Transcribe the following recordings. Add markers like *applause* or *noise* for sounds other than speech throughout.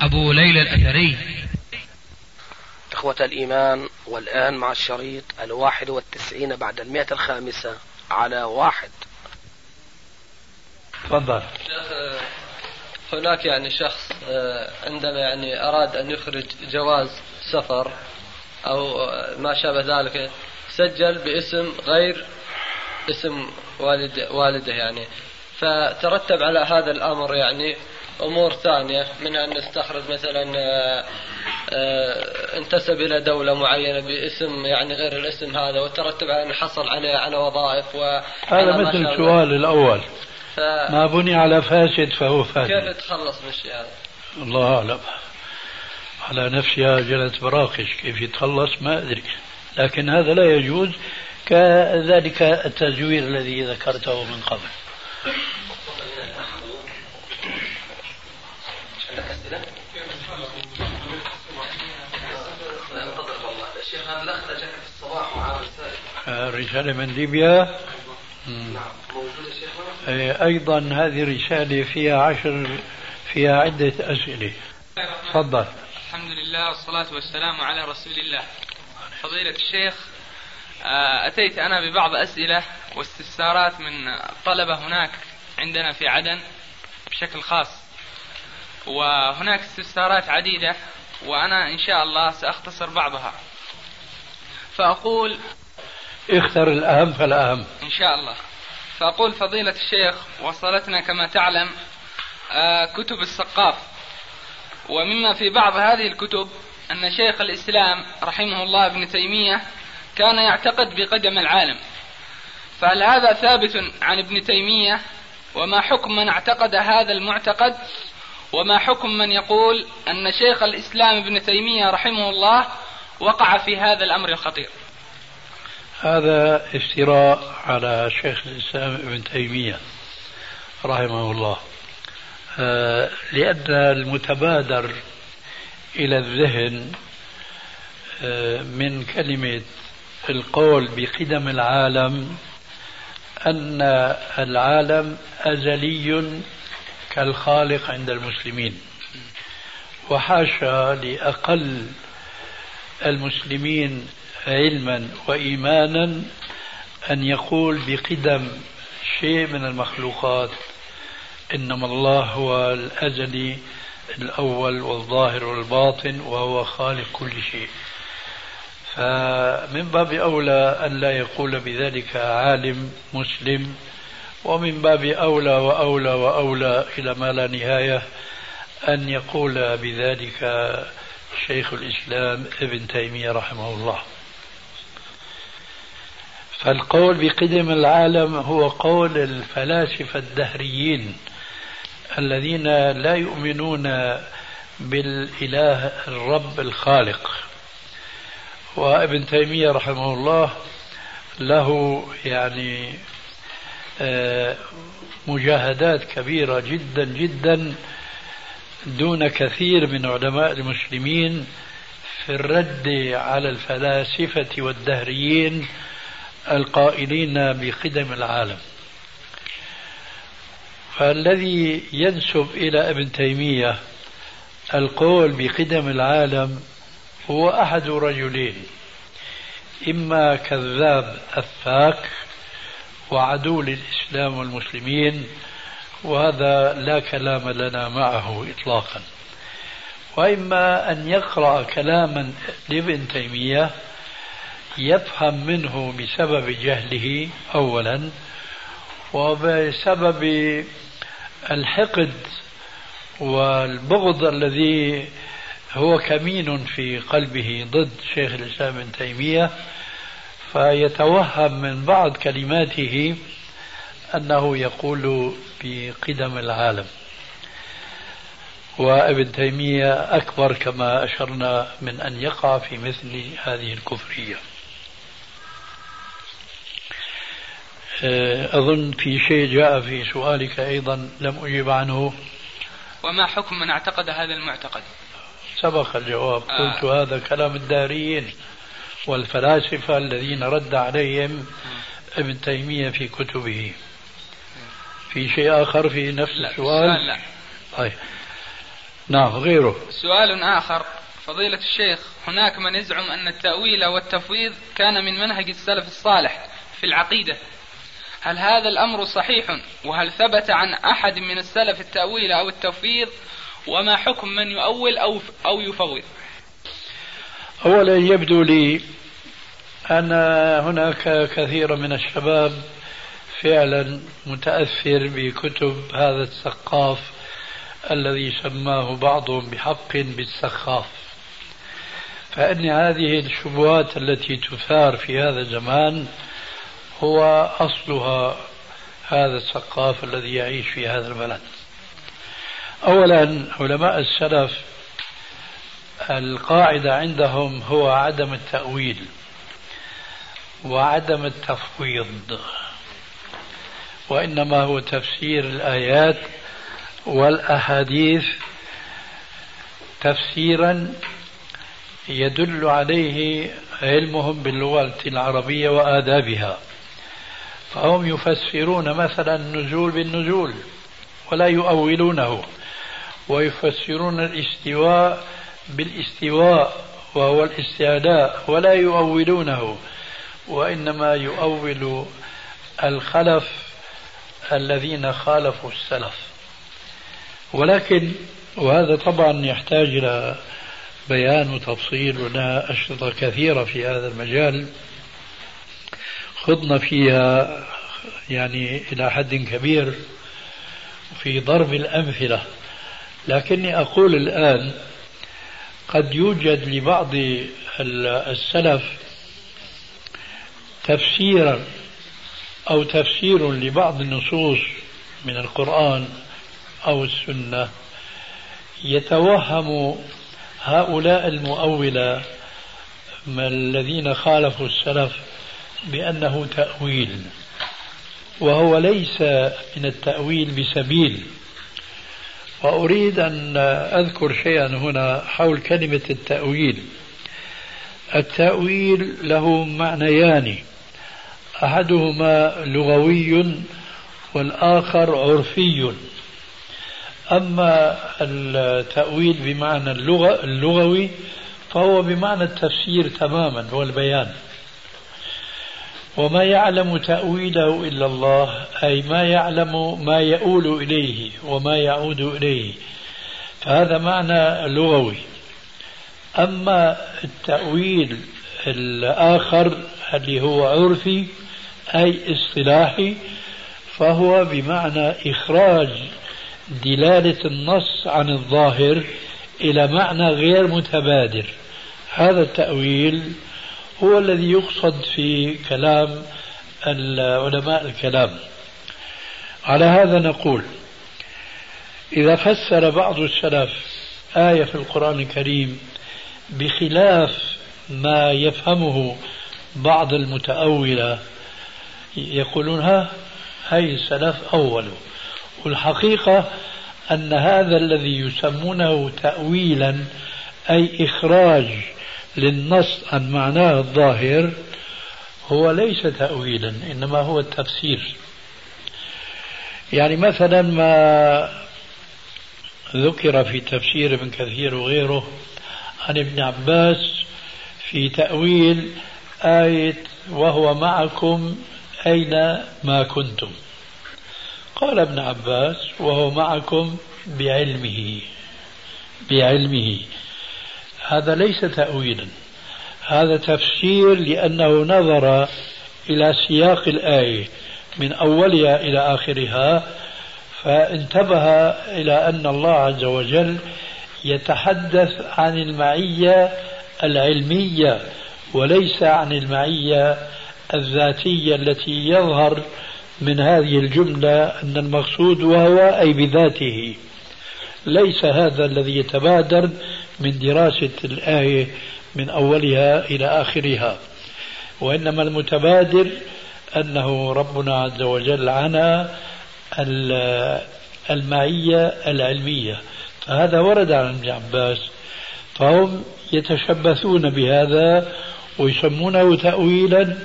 أبو ليلى الأثري. إخوة الإيمان والآن مع الشريط الواحد والتسعين بعد المئة الخامسة على واحد. تفضل. هناك يعني شخص آه، عندما يعني أراد أن يخرج جواز سفر أو ما شابه ذلك سجل باسم غير اسم والد والده يعني. فترتب على هذا الأمر يعني أمور ثانية منها أن استخرج مثلا آه، آه، انتسب إلى دولة معينة باسم يعني غير الاسم هذا وترتب على أن حصل عليه على وظائف و هذا مثل السؤال الأول. ف... ما بني على فاسد فهو فاسد. كيف يتخلص من الشيء هذا؟ الله أعلم. على نفسها جلت براقش كيف يتخلص؟ ما أدري. لكن هذا لا يجوز كذلك التزوير الذي ذكرته من قبل. رسالة من ليبيا. نعم موجودة أيضا هذه الرسالة فيها عشر فيها عدة أسئلة. تفضل. الحمد لله والصلاة والسلام على رسول الله. فضيلة الشيخ آه، أتيت أنا ببعض أسئلة واستفسارات من طلبة هناك عندنا في عدن بشكل خاص. وهناك استفسارات عديدة وأنا إن شاء الله سأختصر بعضها. فأقول اختر الأهم فالأهم. إن شاء الله. فأقول فضيلة الشيخ وصلتنا كما تعلم آه، كتب السقاف. ومما في بعض هذه الكتب أن شيخ الإسلام رحمه الله ابن تيمية كان يعتقد بقدم العالم. فهل هذا ثابت عن ابن تيمية؟ وما حكم من اعتقد هذا المعتقد؟ وما حكم من يقول أن شيخ الإسلام ابن تيمية رحمه الله وقع في هذا الأمر الخطير. هذا افتراء على شيخ الإسلام ابن تيمية رحمه الله. آه، لأن المتبادر إلى الذهن آه، من كلمة القول بقدم العالم أن العالم أزلي كالخالق عند المسلمين. وحاشا لأقل المسلمين علما وإيمانا أن يقول بقدم شيء من المخلوقات إنما الله هو الأزلي الأول والظاهر والباطن وهو خالق كل شيء. فمن باب أولى أن لا يقول بذلك عالم مسلم ومن باب أولى وأولى وأولى إلى ما لا نهاية أن يقول بذلك شيخ الإسلام ابن تيمية رحمه الله. فالقول بقدم العالم هو قول الفلاسفة الدهريين الذين لا يؤمنون بالإله الرب الخالق. وابن تيمية رحمه الله له يعني آه، مجاهدات كبيرة جدا جدا دون كثير من علماء المسلمين في الرد على الفلاسفة والدهريين القائلين بقدم العالم. فالذي ينسب إلى ابن تيمية القول بقدم العالم هو أحد رجلين إما كذاب أفاك وعدو للإسلام والمسلمين وهذا لا كلام لنا معه إطلاقا. وإما أن يقرأ كلاما لابن تيمية يفهم منه بسبب جهله اولا وبسبب الحقد والبغض الذي هو كمين في قلبه ضد شيخ الإسلام ابن تيمية فيتوهم من بعض كلماته أنه يقول بقدم العالم. وابن تيمية أكبر كما أشرنا من أن يقع في مثل هذه الكفرية. آه، أظن في شيء جاء في سؤالك أيضا لم أجيب عنه. وما حكم من اعتقد هذا المعتقد؟ سبق الجواب. آه. قلت هذا كلام الداريين والفلاسفة الذين رد عليهم ابن تيمية في كتبه. في شيء آخر في نفس لا السؤال؟ سؤال لا. طيب. نعم غيره. سؤال آخر. فضيلة الشيخ هناك من يزعم أن التأويل والتفويض كان من منهج السلف الصالح في العقيدة. هل هذا الأمر صحيح؟ وهل ثبت عن أحد من السلف التأويل أو التفويض؟ وما حكم من يؤول أو أو يفوض؟ أولا يبدو لي أن هناك كثير من الشباب فعلا متأثر بكتب هذا الثقاف الذي سماه بعضهم بحق بالسخاف. فإن هذه الشبهات التي تثار في هذا الزمان هو أصلها هذا الثقاف الذي يعيش في هذا البلد. أولا علماء السلف القاعدة عندهم هو عدم التأويل وعدم التفويض. وإنما هو تفسير الآيات والأحاديث تفسيرا يدل عليه علمهم باللغة العربية وآدابها. فهم يفسرون مثلا النزول بالنزول ولا يؤولونه ويفسرون الاستواء بالاستواء وهو الاستعلاء ولا يؤولونه وإنما يؤول الخلف الذين خالفوا السلف. ولكن وهذا طبعا يحتاج إلى بيان وتفصيل ولنا أشرطة كثيرة في هذا المجال. خضنا فيها يعني إلى حد كبير في ضرب الأمثلة. لكني أقول الآن قد يوجد لبعض السلف تفسيرا أو تفسير لبعض النصوص من القرآن أو السنة يتوهم هؤلاء المؤولة الذين خالفوا السلف بأنه تأويل وهو ليس من التأويل بسبيل. وأريد أن أذكر شيئا هنا حول كلمة التأويل. التأويل له معنيان. أحدهما لغوي والآخر عرفي. أما التأويل بمعنى اللغة اللغوي فهو بمعنى التفسير تماما والبيان وما يعلم تأويله إلا الله أي ما يعلم ما يؤول إليه وما يعود إليه. فهذا معنى لغوي. أما التأويل الآخر اللي هو عرفي أي اصطلاحي فهو بمعنى إخراج دلالة النص عن الظاهر إلى معنى غير متبادر. هذا التأويل هو الذي يقصد في كلام علماء الكلام. على هذا نقول إذا فسر بعض السلف آية في القرآن الكريم بخلاف ما يفهمه بعض المتأولة يقولون ها هاي السلف أوله والحقيقة أن هذا الذي يسمونه تأويلا أي إخراج للنص عن معناه الظاهر هو ليس تأويلا إنما هو التفسير. يعني مثلا ما ذكر في تفسير ابن كثير وغيره عن ابن عباس في تأويل آية وهو معكم أين ما كنتم؟ قال ابن عباس وهو معكم بعلمه بعلمه. هذا ليس تأويلا هذا تفسير لأنه نظر إلى سياق الآية من أولها إلى آخرها فانتبه إلى أن الله عز وجل يتحدث عن المعية العلمية وليس عن المعية الذاتية التي يظهر من هذه الجملة أن المقصود وهو أي بذاته. ليس هذا الذي يتبادر من دراسة الآية من أولها إلى آخرها وإنما المتبادر أنه ربنا عز وجل عنا المعية العلمية. فهذا ورد عن ابن عباس فهم يتشبثون بهذا ويسمونه تأويلا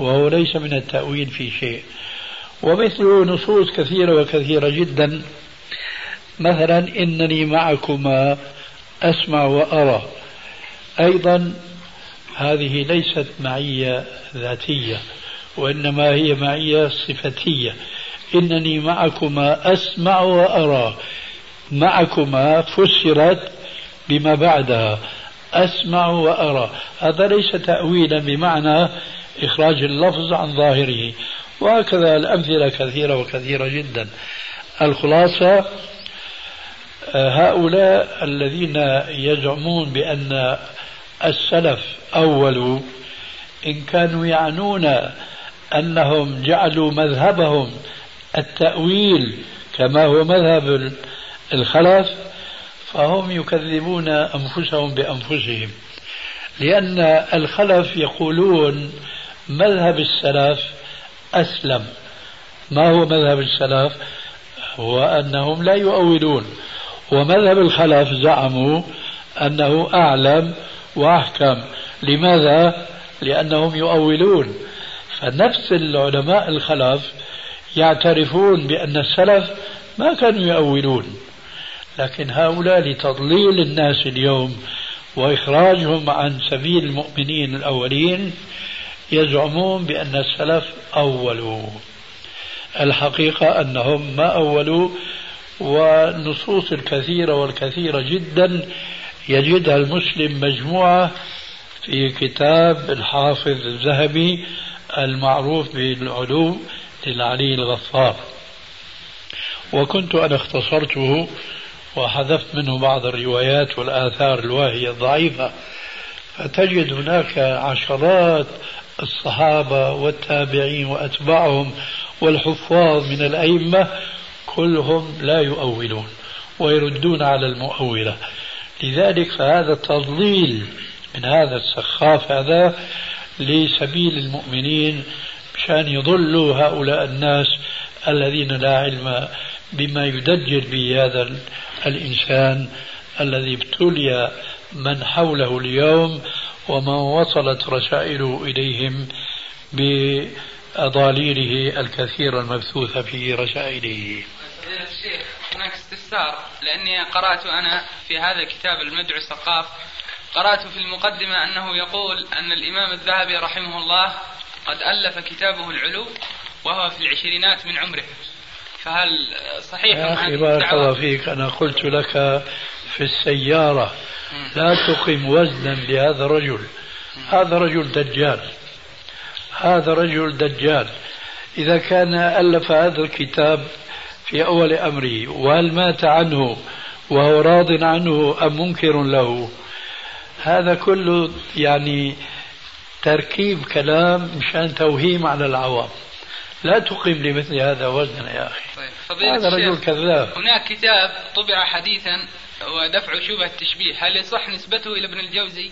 وهو ليس من التأويل في شيء. ومثله نصوص كثيرة وكثيرة جدا. مثلا إنني معكما أسمع وأرى. أيضا هذه ليست معية ذاتية وإنما هي معية صفتية. إنني معكما أسمع وأرى. معكما فسرت بما بعدها. أسمع وأرى. هذا ليس تأويلا بمعنى إخراج اللفظ عن ظاهره. وهكذا الأمثلة كثيرة وكثيرة جدا. الخلاصة هؤلاء الذين يزعمون بأن السلف أولوا إن كانوا يعنون أنهم جعلوا مذهبهم التأويل كما هو مذهب الخلف فهم يكذبون أنفسهم بأنفسهم. لأن الخلف يقولون مذهب السلف أسلم. ما هو مذهب السلف؟ هو أنهم لا يؤولون. ومذهب الخلف زعموا أنه أعلم وأحكم. لماذا؟ لأنهم يؤولون. فنفس العلماء الخلف يعترفون بأن السلف ما كانوا يؤولون. لكن هؤلاء لتضليل الناس اليوم وإخراجهم عن سبيل المؤمنين الأولين يزعمون بأن السلف أولوا. الحقيقة أنهم ما أولوا والنصوص الكثيرة والكثيرة جدا يجدها المسلم مجموعة في كتاب الحافظ الذهبي المعروف بالعلو للعلي الغفار. وكنت أنا اختصرته وحذفت منه بعض الروايات والآثار الواهية الضعيفة. فتجد هناك عشرات الصحابة والتابعين وأتباعهم والحفاظ من الأئمة كلهم لا يؤولون ويردون على المؤولة. لذلك فهذا تضليل من هذا السخاف هذا لسبيل المؤمنين مشان يضلوا هؤلاء الناس الذين لا علم بما يدجل به هذا الإنسان الذي ابتلي من حوله اليوم ومن وصلت رسائله إليهم بأضاليله الكثيرة المبثوثة في رسائله. الشيخ هناك استفسار لأني قرأت أنا في هذا الكتاب المدعو الثقاف. قرأت في المقدمة أنه يقول أن الإمام الذهبي رحمه الله قد ألف كتابه العلو وهو في العشرينات من عمره. فهل صحيح يا أخي بارك الله فيك أنا قلت لك في السيارة. لا تقم وزنا لهذا الرجل. هذا رجل دجال. هذا رجل دجال. إذا كان ألف هذا الكتاب في أول أمره وهل مات عنه وهو راض عنه أم منكر له؟ هذا كله يعني تركيب كلام مشان توهيم على العوام. لا تقيم لمثل هذا وزنا يا أخي. طيب. هذا رجل كذاب. هناك كتاب طبع حديثا ودفع شبهة التشبيه. هل يصح نسبته إلى ابن الجوزي؟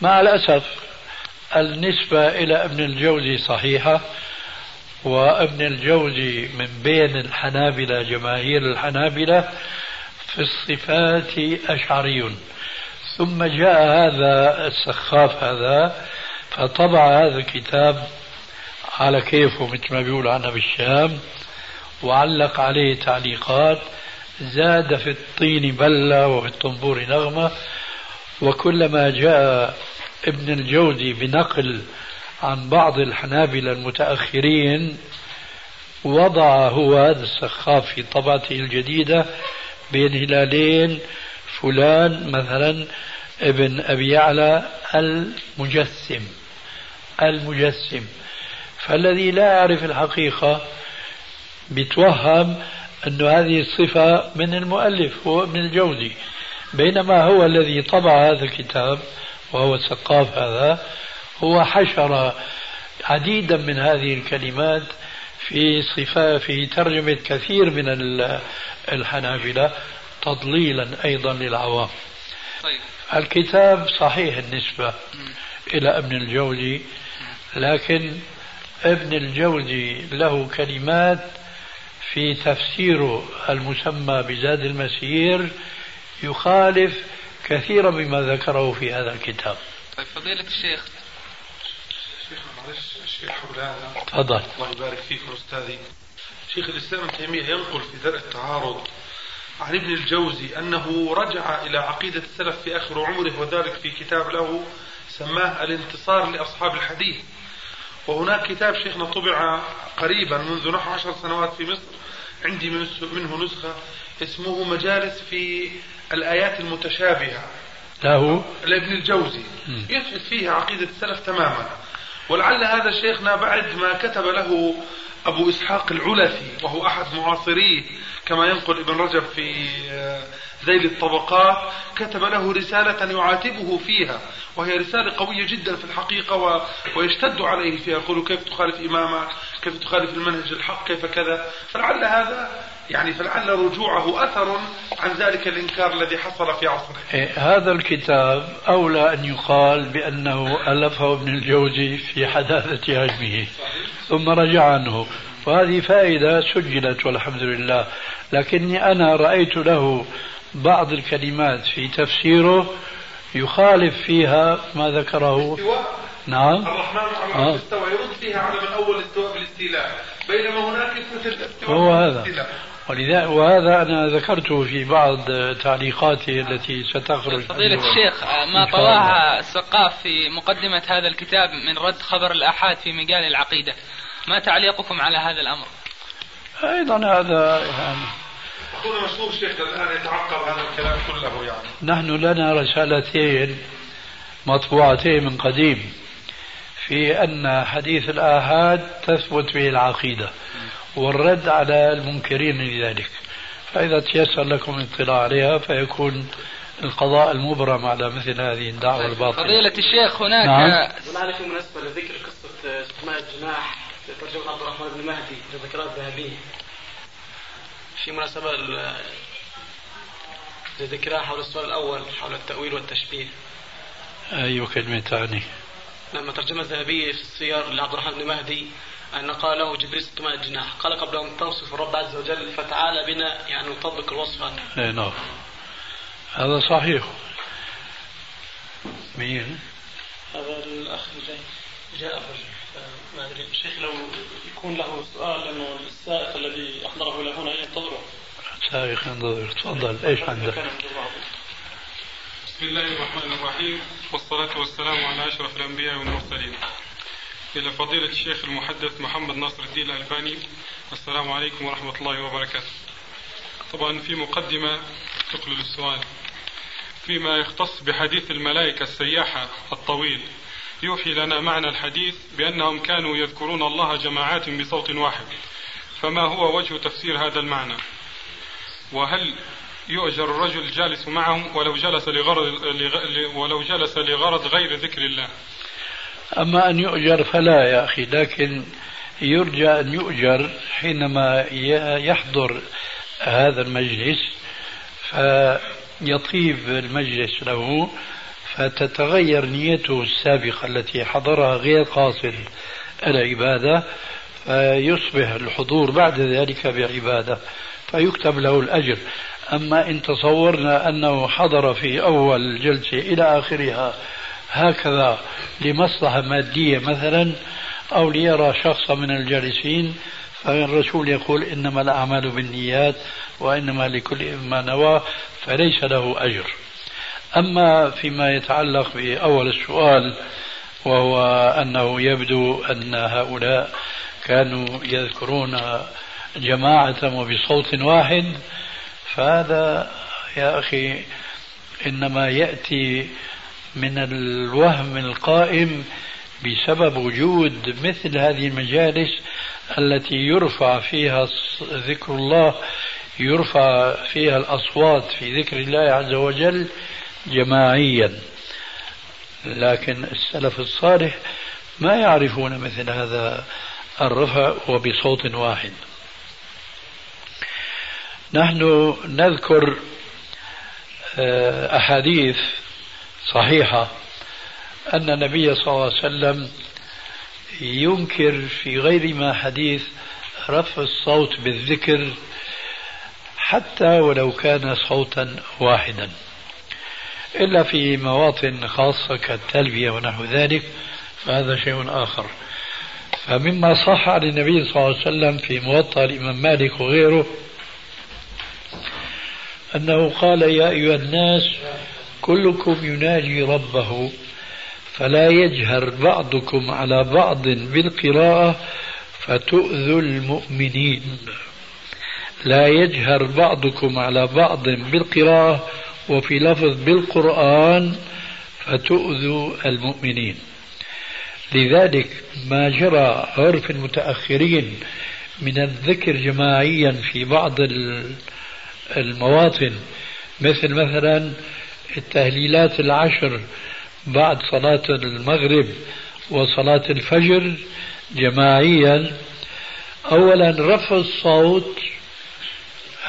مع الأسف النسبة إلى ابن الجوزي صحيحة وابن الجوزي من بين الحنابلة جماهير الحنابلة في الصفات أشعري ثم جاء هذا السخاف هذا فطبع هذا الكتاب على كيفه مثل ما بيقول عنا بالشام وعلق عليه تعليقات. زاد في الطين بلة وفي الطنبور نغمة وكلما جاء ابن الجوزي بنقل عن بعض الحنابلة المتأخرين وضع هو هذا السخاف في طبعته الجديدة بين هلالين فلان مثلا ابن أبي يعلى المجسم المجسم. فالذي لا يعرف الحقيقة بيتوهم أن هذه الصفة من المؤلف هو ابن الجوزي بينما هو الذي طبع هذا الكتاب وهو السقاف هذا هو حشر عديدا من هذه الكلمات في صفة في ترجمة كثير من الحنابلة تضليلا أيضا للعوام. طيب. الكتاب صحيح النسبة إلى ابن الجوزي لكن ابن الجوزي له كلمات في تفسيره المسمى بزاد المسير يخالف كثيرا مما ذكره في هذا الكتاب. طيب فضيلة الشيخ. شيخ معلش الشيخ مولانا تفضل. الله يبارك فيكم أستاذي. شيخ الإسلام ابن تيمية ينقل في درء التعارض عن ابن الجوزي أنه رجع إلى عقيدة السلف في آخر عمره وذلك في كتاب له سماه الانتصار لأصحاب الحديث. وهناك كتاب شيخنا طبع قريبا منذ نحو عشر سنوات في مصر. عندي منه نسخة اسمه مجالس في الآيات المتشابهة. له لابن الجوزي. يثبت فيها عقيدة السلف تماما. ولعل هذا شيخنا بعد ما كتب له أبو إسحاق العلفي وهو أحد معاصريه كما ينقل ابن رجب في آه، ذيل الطبقات كتب له رسالة يعاتبه فيها وهي رسالة قوية جدا في الحقيقة و... ويشتد عليه فيها يقول كيف تخالف إمامك؟ كيف تخالف المنهج الحق؟ كيف كذا؟ فلعل هذا يعني فلعل رجوعه أثر عن ذلك الإنكار الذي حصل في عصره. إيه، هذا الكتاب أولى أن يقال بأنه ألفه ابن الجوزي في حداثة علمه ثم رجع عنه. وهذه فائدة سجلت والحمد لله. لكني أنا رأيت له بعض الكلمات في تفسيره يخالف فيها ما ذكره. نعم. الرحمن على العرش استوى يرد فيها على من أول استواء بالاستيلاء بينما هناك الاستواء هو هذا. ولذا وهذا أنا ذكرته في بعض تعليقاتي التي ستخرج. فضيلة الشيخ ما طواها السقاف في مقدمة هذا الكتاب من رد خبر الآحاد في مجال العقيدة؟ ما تعليقكم على هذا الأمر؟ أيضا هذا يعني أخونا مشهور شيخ الآن يتعقب هذا الكلام كله يعني. نحن لنا رسالتين مطبوعتين من قديم في أن حديث الآحاد تثبت به العقيدة والرد على المنكرين لذلك فإذا تيسر لكم الاطلاع عليها فيكون القضاء المبرم على مثل هذه الدعوة الباطلة. فضيلة الشيخ هناك نعم. هنالك مناسبة لذكر قصة استثناء الجناح في ترجمة عبد الرحمن بن مهدي لذكرات الذهبية. في مناسبة لذكرها حول السؤال الأول حول التأويل والتشبيه. أي كلمة تعني لما ترجمة الذهبية في السير لعبد الرحمن بن مهدي أن قال له جبريل ستمائة جناح قال قبل أن توصف الرب عز وجل فتعالى بنا يعني نطبق الوصف هذا. أي نعم. هذا صحيح. مين؟ هذا الأخ جاي جاء الرجل. ما أدري الشيخ لو يكون له سؤال لأنه السائق الذي أحضره إلى هنا ينتظره. سائق ينتظر. تفضل. إيش عندك؟ بسم الله الرحمن الرحيم. والصلاة والسلام على أشرف الأنبياء والمرسلين. إلى فضيلة الشيخ المحدث محمد ناصر الدين الألباني. السلام عليكم ورحمة الله وبركاته. طبعا في مقدمة تقلل السؤال. فيما يختص بحديث الملائكة السياحة الطويل. يوحي لنا معنى الحديث بأنهم كانوا يذكرون الله جماعات بصوت واحد. فما هو وجه تفسير هذا المعنى؟ وهل يؤجر الرجل جالس معهم ولو جلس لغرض ولو جلس لغرض غير ذكر الله؟ أما أن يؤجر فلا يا أخي لكن يرجى أن يؤجر حينما يحضر هذا المجلس فيطيب المجلس له فتتغير نيته السابقة التي حضرها غير قاصد العبادة فيصبح الحضور بعد ذلك بعبادة فيكتب له الأجر. أما إن تصورنا أنه حضر في أول جلسة إلى آخرها هكذا لمصلحة مادية مثلا أو ليرى شخصا من الجالسين فالرسول يقول إنما الأعمال بالنيات وإنما لكل ما نوى فليس له أجر. أما فيما يتعلق بأول السؤال وهو أنه يبدو أن هؤلاء كانوا يذكرون جماعة وبصوت واحد فهذا يا أخي إنما يأتي من الوهم القائم بسبب وجود مثل هذه المجالس التي يرفع فيها ذكر الله يرفع فيها الأصوات في ذكر الله عز وجل. جماعيا. لكن السلف الصالح ما يعرفون مثل هذا الرفع وبصوت واحد. نحن نذكر آه، أحاديث صحيحة أن النبي صلى الله عليه وسلم ينكر في غير ما حديث رفع الصوت بالذكر حتى ولو كان صوتا واحدا. إلا في مواطن خاصة كالتلبية ونحو ذلك فهذا شيء آخر. فمما صح عن النبي صلى الله عليه وسلم في موطأ الإمام مالك وغيره أنه قال يا أيها الناس كلكم يناجي ربه فلا يجهر بعضكم على بعض بالقراءة فتؤذوا المؤمنين. لا يجهر بعضكم على بعض بالقراءة وفي لفظ بالقرآن فتؤذوا المؤمنين. لذلك ما جرى عرف المتأخرين من الذكر جماعيا في بعض المواطن مثل مثلا التهليلات العشر بعد صلاة المغرب وصلاة الفجر جماعيا. أولا رفع الصوت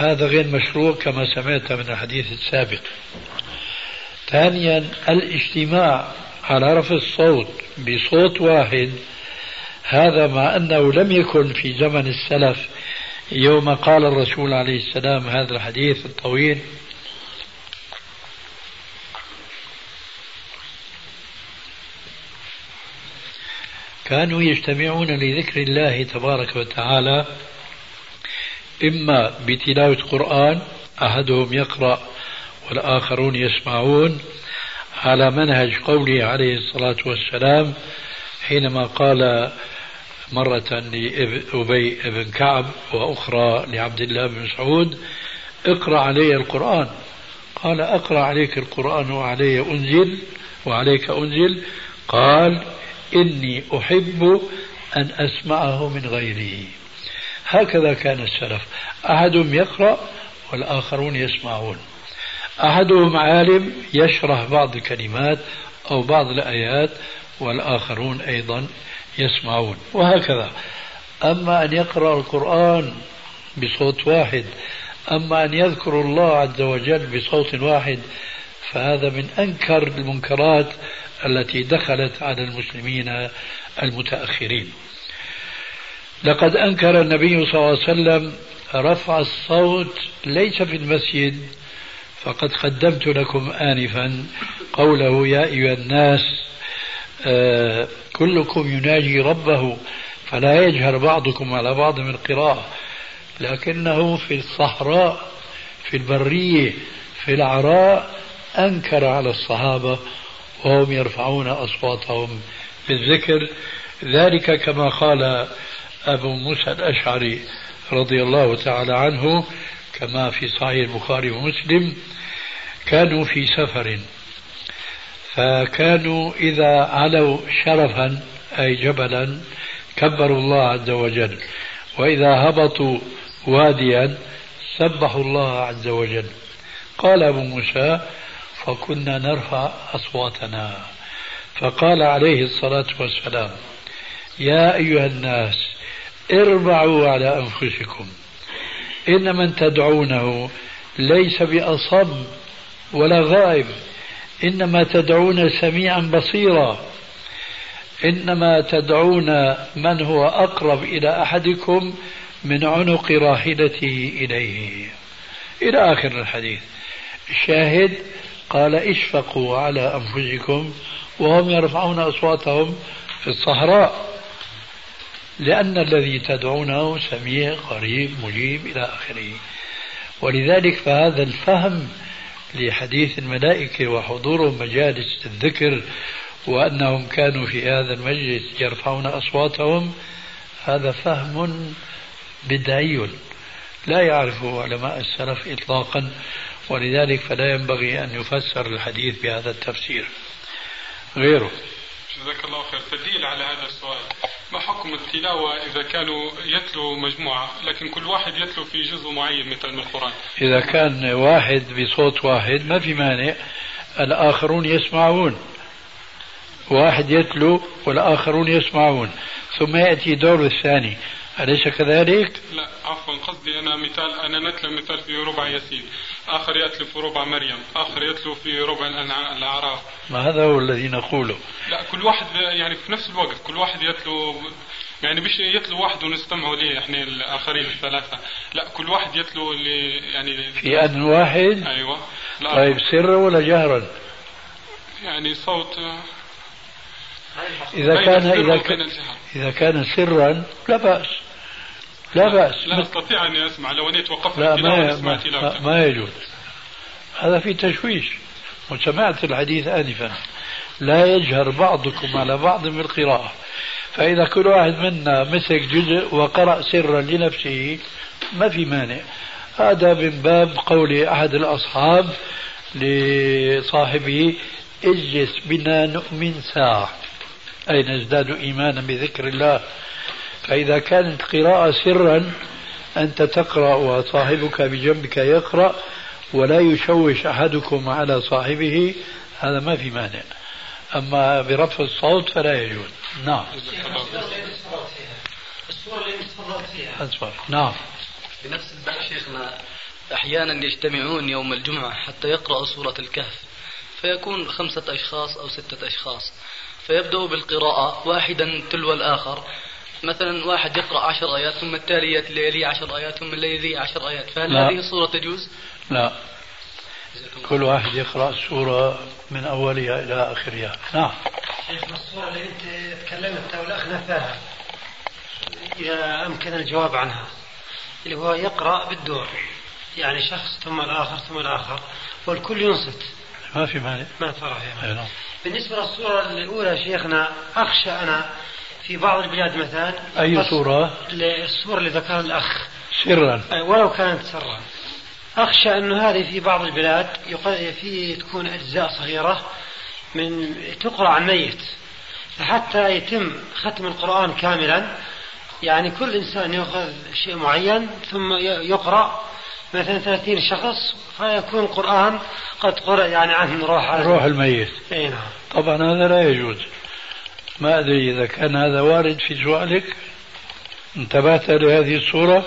هذا غير مشروع كما سمعت من الحديث السابق. ثانيا الاجتماع على رفع الصوت بصوت واحد هذا مع أنه لم يكن في زمن السلف. يوم قال الرسول عليه السلام هذا الحديث الطويل كانوا يجتمعون لذكر الله تبارك وتعالى إما بتلاوة قرآن أحدهم يقرأ والآخرون يسمعون على منهج قوله عليه الصلاة والسلام حينما قال مرة لأبي بن كعب وأخرى لعبد الله بن مسعود اقرأ علي القرآن. قال أقرأ عليك القرآن وعلي أنزل وعليك أنزل. قال إني أحب أن أسمعه من غيري هكذا كان السلف. أحدهم يقرأ والآخرون يسمعون. أحدهم عالم يشرح بعض الكلمات أو بعض الآيات والآخرون أيضا يسمعون. وهكذا. أما أن يقرأ القرآن بصوت واحد أما أن يذكر الله عز وجل بصوت واحد فهذا من أنكر المنكرات التي دخلت على المسلمين المتأخرين. لقد أنكر النبي صلى الله عليه وسلم رفع الصوت ليس في المسجد فقد قدمت لكم آنفا قوله يا أيها الناس آه كلكم يناجي ربه فلا يجهر بعضكم على بعض من القراءة لكنه في الصحراء في البرية في العراء أنكر على الصحابة وهم يرفعون أصواتهم بالذكر ذلك كما قال أبو موسى الأشعري رضي الله تعالى عنه كما في صحيح البخاري ومسلم كانوا في سفر. فكانوا إذا علوا شرفا أي جبلا كبروا الله عز وجل. وإذا هبطوا واديا سبحوا الله عز وجل. قال أبو موسى فكنا نرفع أصواتنا. فقال عليه الصلاة والسلام يا أيها الناس اربعوا على أنفسكم. إن من تدعونه ليس بأصم ولا غائب. إنما تدعون سميعا بصيرا. إنما تدعون من هو أقرب إلى أحدكم من عنق راحلته إليه. إلى آخر الحديث. الشاهد قال اشفقوا على أنفسكم وهم يرفعون أصواتهم في الصحراء. لأن الذي تدعونه سميع قريب مجيب إلى آخره. ولذلك فهذا الفهم لحديث الملائكة وحضورهم مجالس الذكر وأنهم كانوا في هذا المجلس يرفعون أصواتهم هذا فهم بدعي. لا يعرفه علماء السلف إطلاقا ولذلك فلا ينبغي أن يفسر الحديث بهذا التفسير. غيره. جزاك الله خير. تدليل على هذا السؤال. ما حكم التلاوة إذا كانوا يتلوا مجموعة؟ لكن كل واحد يتلو في جزء معين مثل من القرآن. إذا كان واحد بصوت واحد ما في مانع. الآخرون يسمعون. واحد يتلو والآخرون يسمعون. ثم يأتي دور الثاني. أليس كذلك؟ لا عفوا قصدي أنا مثال أنا نتلو مثال في ربع ياسين. آخر يتلو في ربع مريم آخر يتلو في ربع الأعراف. ما هذا هو الذي نقوله. لا كل واحد يعني في نفس الوقت كل واحد يتلو يعني مش يتلو واحد ونستمعوا ليه إحنا الآخرين الثلاثة. لا كل واحد يتلو اللي يعني في أن واحد. لا طيب سرا ولا جهرا؟ يعني صوت إذا بين كان وبين كان. إذا كان سرا لا بأس. لا بأس. لا أستطيع اني أسمع لو اني توقفت لا ما ما, ما يجوز. هذا في تشويش. وسمعت الحديث آنفا. لا يجهر بعضكم على بعض بالقراءة فإذا كل واحد منا مسك جزء وقرأ سرا لنفسه ما في مانع. هذا من باب قول أحد الأصحاب لصاحبه اجلس بنا نؤمن ساعة. أي نزداد إيمانا بذكر الله؟ فإذا كانت قراءة سرا أنت تقرأ وصاحبك بجنبك يقرأ ولا يشوش أحدكم على صاحبه هذا ما في مانع. أما برفع الصوت فلا يجوز. نعم. فيها نعم. بنفس الباب شيخنا أحيانا يجتمعون يوم الجمعة حتى يقرأوا سورة الكهف فيكون خمسة أشخاص أو ستة أشخاص فيبدأ بالقراءة واحدا تلو الآخر مثلا واحد يقرأ عشر آيات ثم التالي يلي عشر آيات ثم اللي يلي عشر آيات. فهل لا. هذه الصورة تجوز؟ لا. كل واحد يقرأ السورة من أولها إلى آخرها. نعم. شيخ الصورة اللي أنت تكلمت أو الأخ نفاها. إذا أمكن الجواب عنها. اللي هو يقرأ بالدور. يعني شخص ثم الآخر ثم الآخر. والكل ينصت. ما في مانع. ما ترى نعم. بالنسبة للصورة الأولى شيخنا أخشى أنا في بعض البلاد مثلا أي صورة الصورة اللي ذكرها الأخ. سرا. ولو كانت سرا. أخشى أنه هذه في بعض البلاد في تكون أجزاء صغيرة من تقرأ عن ميت. فحتى يتم ختم القرآن كاملا يعني كل إنسان يأخذ شيء معين ثم يقرأ مثلا 30 شخص فيكون القرآن قد قرأ يعني عن روح روح الميت. أي نعم. طبعا هذا لا يجوز. ما أدري إذا كان هذا وارد في سؤالك. انتبهت لهذه الصورة؟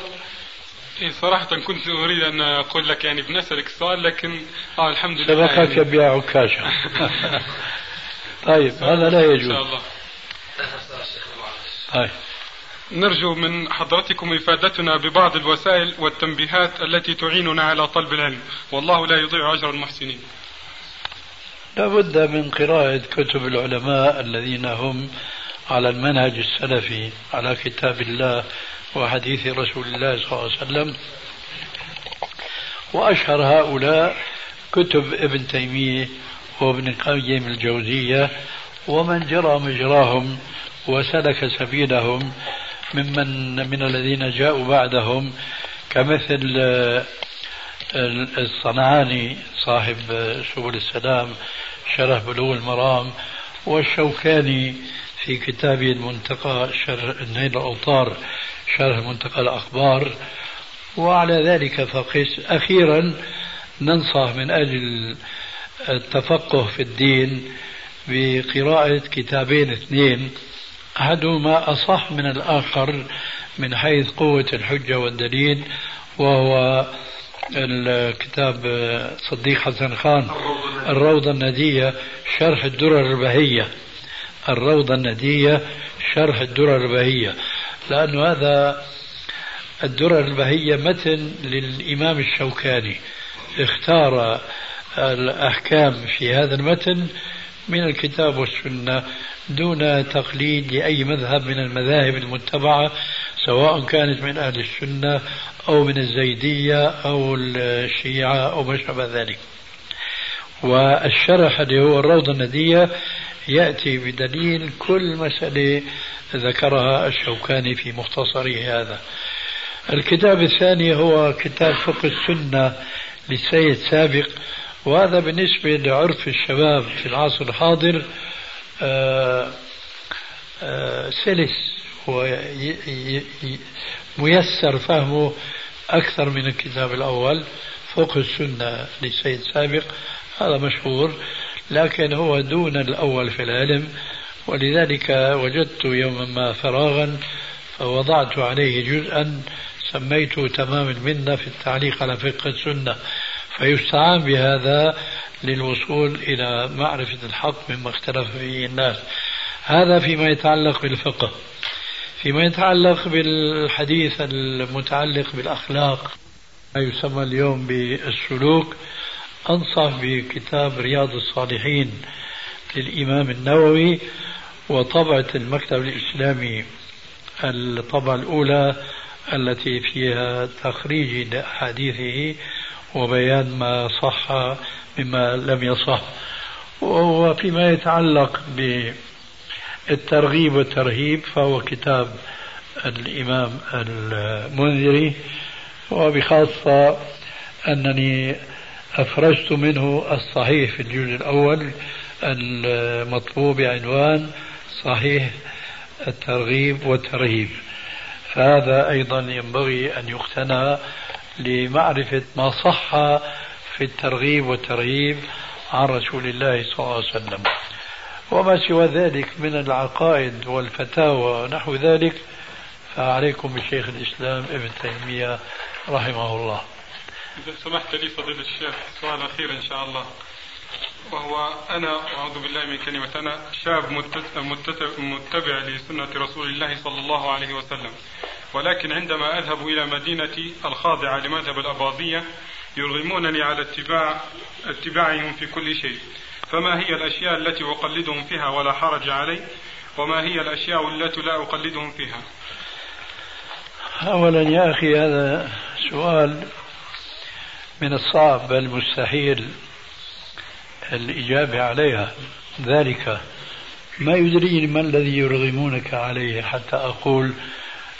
إيه صراحة كنت أريد أن أقول لك يعني بنسألك السؤال لكن آه الحمد لله سبقك يعني. عكاشة *laughs* طيب هذا لا إن شاء يجوز الله. طيب. نرجو من حضرتكم إفادتنا ببعض الوسائل والتنبيهات التي تعيننا على طلب العلم. والله لا يضيع أجر المحسنين. لا بد من قراءة كتب العلماء الذين هم على المنهج السلفي على كتاب الله وحديث رسول الله صلى الله عليه وسلم. وأشهر هؤلاء كتب ابن تيمية وابن القيم الجوزية ومن جرى مجراهم وسلك سبيلهم ممن من الذين جاءوا بعدهم كمثل الصنعاني صاحب سبل السلام شرح بلوغ المرام والشوكاني في كتابه المنتقى شرح نيل الأوطار شرح منتقى الأخبار. وعلى ذلك فقس. أخيرا ننصح من أجل التفقه في الدين بقراءة كتابين اثنين. أحدهما أصح من الآخر من حيث قوة الحجة والدليل وهو الكتاب صديق حسن خان الروضة الندية شرح الدرر البهية. الروضة الندية شرح الدرر البهية. لأن هذا الدرر البهية متن للإمام الشوكاني. اختار الأحكام في هذا المتن من الكتاب والسنة دون تقليد لأي مذهب من المذاهب المتبعة. سواء كانت من أهل السنة أو من الزيدية أو الشيعة أو ما شابه ذلك. والشرح اللي هو الروضة الندية يأتي بدليل كل مسألة ذكرها الشوكاني في مختصره هذا. الكتاب الثاني هو كتاب فقه السنة للسيد سابق وهذا بالنسبة لعرف الشباب في العصر الحاضر آه، آه، سلس وميسر فهمه أكثر من الكتاب الأول. فقه السنة للسيد سابق هذا مشهور لكن هو دون الأول في العلم. ولذلك وجدت يوما ما فراغا فوضعت عليه جزءا سميته تمام المنة في التعليق على فقه السنة. فيستعان بهذا للوصول إلى معرفة الحق مما اختلف فيه الناس. هذا فيما يتعلق بالفقه. فيما يتعلق بالحديث المتعلق بالأخلاق ما يسمى اليوم بالسلوك أنصح بكتاب رياض الصالحين للإمام النووي وطبعة المكتب الإسلامي الطبعة الأولى التي فيها تخريج لأحاديثه وبيان ما صح مما لم يصح وفيما يتعلق بالترغيب والترهيب فهو كتاب الإمام المنذري وبخاصة أنني أفرجت منه الصحيح في الجزء الأول المطلوب بعنوان صحيح الترغيب والترهيب. فهذا أيضا ينبغي أن يقتنى لمعرفة ما صح في الترغيب والترهيب عن رسول الله صلى الله عليه وسلم. وما سوى ذلك من العقائد والفتاوى ونحو ذلك فعليكم بشيخ الإسلام ابن تيمية رحمه الله. إذا سمحت لي فضيلة الشيخ سؤال أخير إن شاء الله. وهو أنا أعوذ بالله من كلمة أنا شاب متبع لسنة رسول الله صلى الله عليه وسلم. ولكن عندما أذهب إلى مدينتي الخاضعة لمذهب الأباضية يرغمونني على اتباع اتباعهم في كل شيء. فما هي الأشياء التي أقلدهم فيها ولا حرج علي؟ وما هي الأشياء التي لا أقلدهم فيها؟ أولا يا أخي هذا سؤال من الصعب بل مستحيل الإجابة عليها. ذلك ما يدريني ما الذي يرغمونك عليه حتى أقول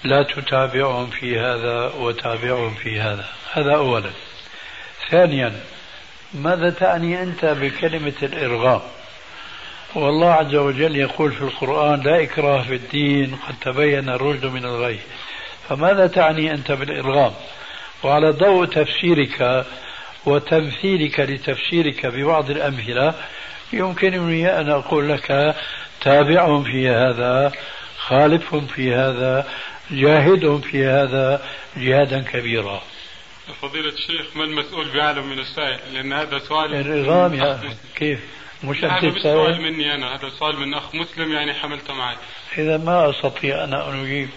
لا تتابعهم في هذا وتابعهم في هذا؟ هذا أولا. ثانيا ماذا تعني أنت بكلمة الإرغام والله عز وجل يقول في القرآن لا إكراه في الدين قد تبين الرشد من الغي. فماذا تعني أنت بالإرغام وعلى ضوء تفسيرك وتمثيلك لتفسيرك ببعض الأمثلة يمكنني أن أقول لك تابعهم في هذا خالفهم في هذا جاهدهم في هذا جهادا كبيرا. فضيلة الشيخ ما المسؤول بأعلم من السائل؟ لأن هذا سؤال النظام يا كيف؟ مش أنت مش سؤال مني أنا هذا سؤال من أخ مسلم يعني حملته معي. إذا ما أستطيع أنا أن أجيب.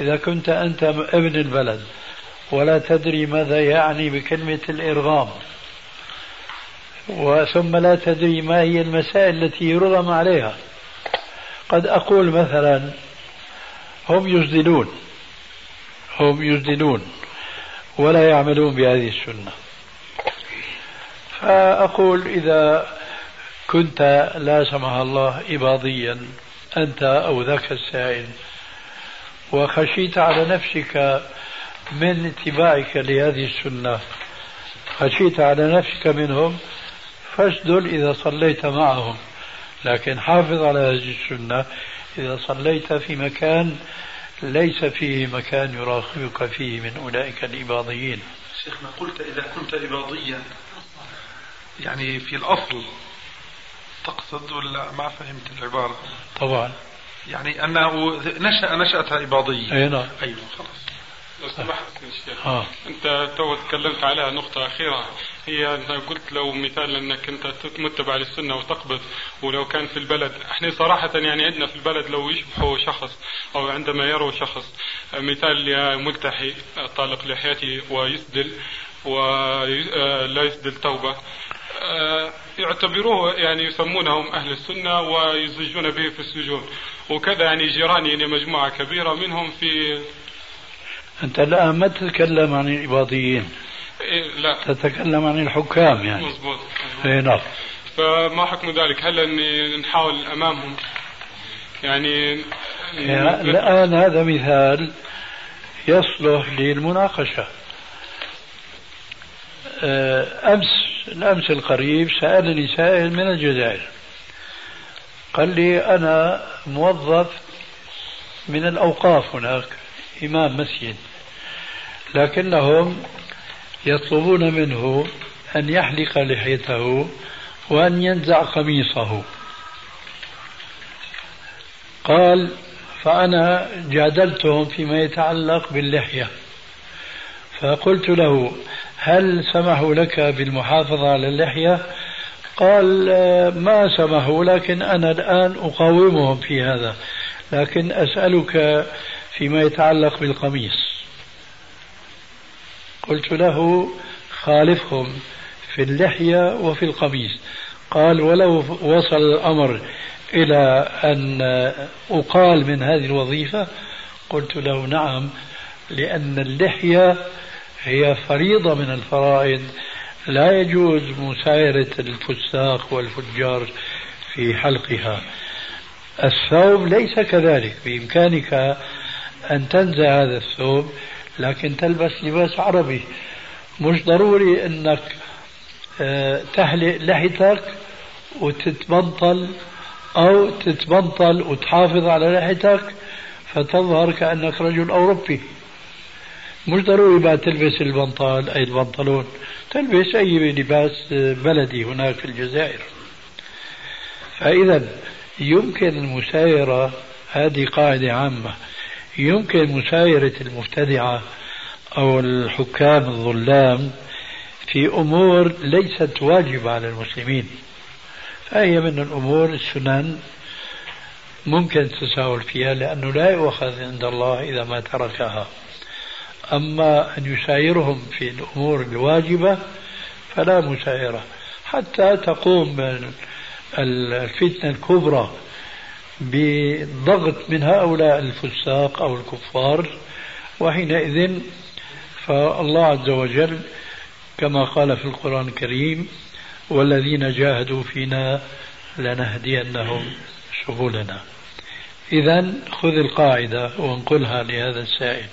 إذا كنت أنت ابن البلد ولا تدري ماذا يعني بكلمة الإرغام. وثم لا تدري ما هي المسائل التي يرغم عليها. قد أقول مثلا هم يجدلون هم يجدلون ولا يعملون بهذه السنة. فأقول إذا كنت لا سمح الله إباضيا أنت أو ذاك السائل وخشيت على نفسك من اتباعك لهذه السنة خشيت على نفسك منهم فاسدل إذا صليت معهم. لكن حافظ على هذه السنة إذا صليت في مكان ليس فيه مكان يراقبك فيه من أولئك الإباضيين. شيخنا قلت إذا كنت إباضيا؟ يعني في الأصل تقصد ولا ما فهمت العبارة؟ طبعا. يعني أنه نشأ نشأة إباضية. أي نعم. أيوه خلاص. لو سمحت الشيخ آه. أنت تو تكلمت عليها نقطة أخيرة. هي أنت قلت لو مثال أنك أنت متبع للسنة وتقبض ولو كان في البلد. إحنا صراحة يعني عندنا في البلد لو يشبهوا شخص أو عندما يروا شخص مثال ملتحي طالق لحيته ويسدل ولا يسدل توبة. آه، يعتبروه يعني يسمونهم أهل السنة ويزجون به في السجون. وكذا يعني جيراني يعني مجموعة كبيرة منهم في أنت الآن ما تتكلم عن الإباضيين إيه لا. تتكلم عن الحكام يعني. مضبوط اي نعم. فما حكم ذلك؟ هل أني نحاول أمامهم؟ يعني الآن هذا مثال يصلح للمناقشة. آه، أمس الأمس القريب سألني سائل من الجزائر. قال لي أنا موظف من الأوقاف هناك إمام مسجد. لكنهم يطلبون منه أن يحلق لحيته وأن ينزع قميصه. قال فأنا جادلتهم فيما يتعلق باللحية. فقلت له هل سمحوا لك بالمحافظة على اللحية؟ قال ما سمحوا لكن أنا الآن أقاومهم في هذا لكن أسألك فيما يتعلق بالقميص. قلت له خالفهم في اللحية وفي القميص. قال ولو وصل الأمر إلى أن أقال من هذه الوظيفة قلت له نعم لأن اللحية هي فريضة من الفرائض. لا يجوز مسايرة الفساق والفجار في حلقها. الثوب ليس كذلك بإمكانك أن تنزع هذا الثوب لكن تلبس لباس عربي. مش ضروري أنك آه، تحلق لحيتك وتتبنطل أو تتبنطل وتحافظ على لحيتك فتظهر كأنك رجل أوروبي. مش ضروري بقى تلبس البنطال أي البنطلون. تلبس أي لباس بلدي هناك في الجزائر. فإذا يمكن المسايرة هذه قاعدة عامة. يمكن مسايرة المبتدعة أو الحكام الظلام في أمور ليست واجبة على المسلمين فهي من الأمور السنن ممكن التساهل فيها لأنه لا يؤخذ عند الله إذا ما تركها. أما أن يسايرهم في الأمور الواجبة فلا مسايرة حتى تقوم الفتنة الكبرى بضغط من هؤلاء الفساق أو الكفار وحينئذ فالله عز وجل كما قال في القرآن الكريم والذين جاهدوا فينا لنهدينهم سبلنا. إذا خذ القاعدة وانقلها لهذا السائل.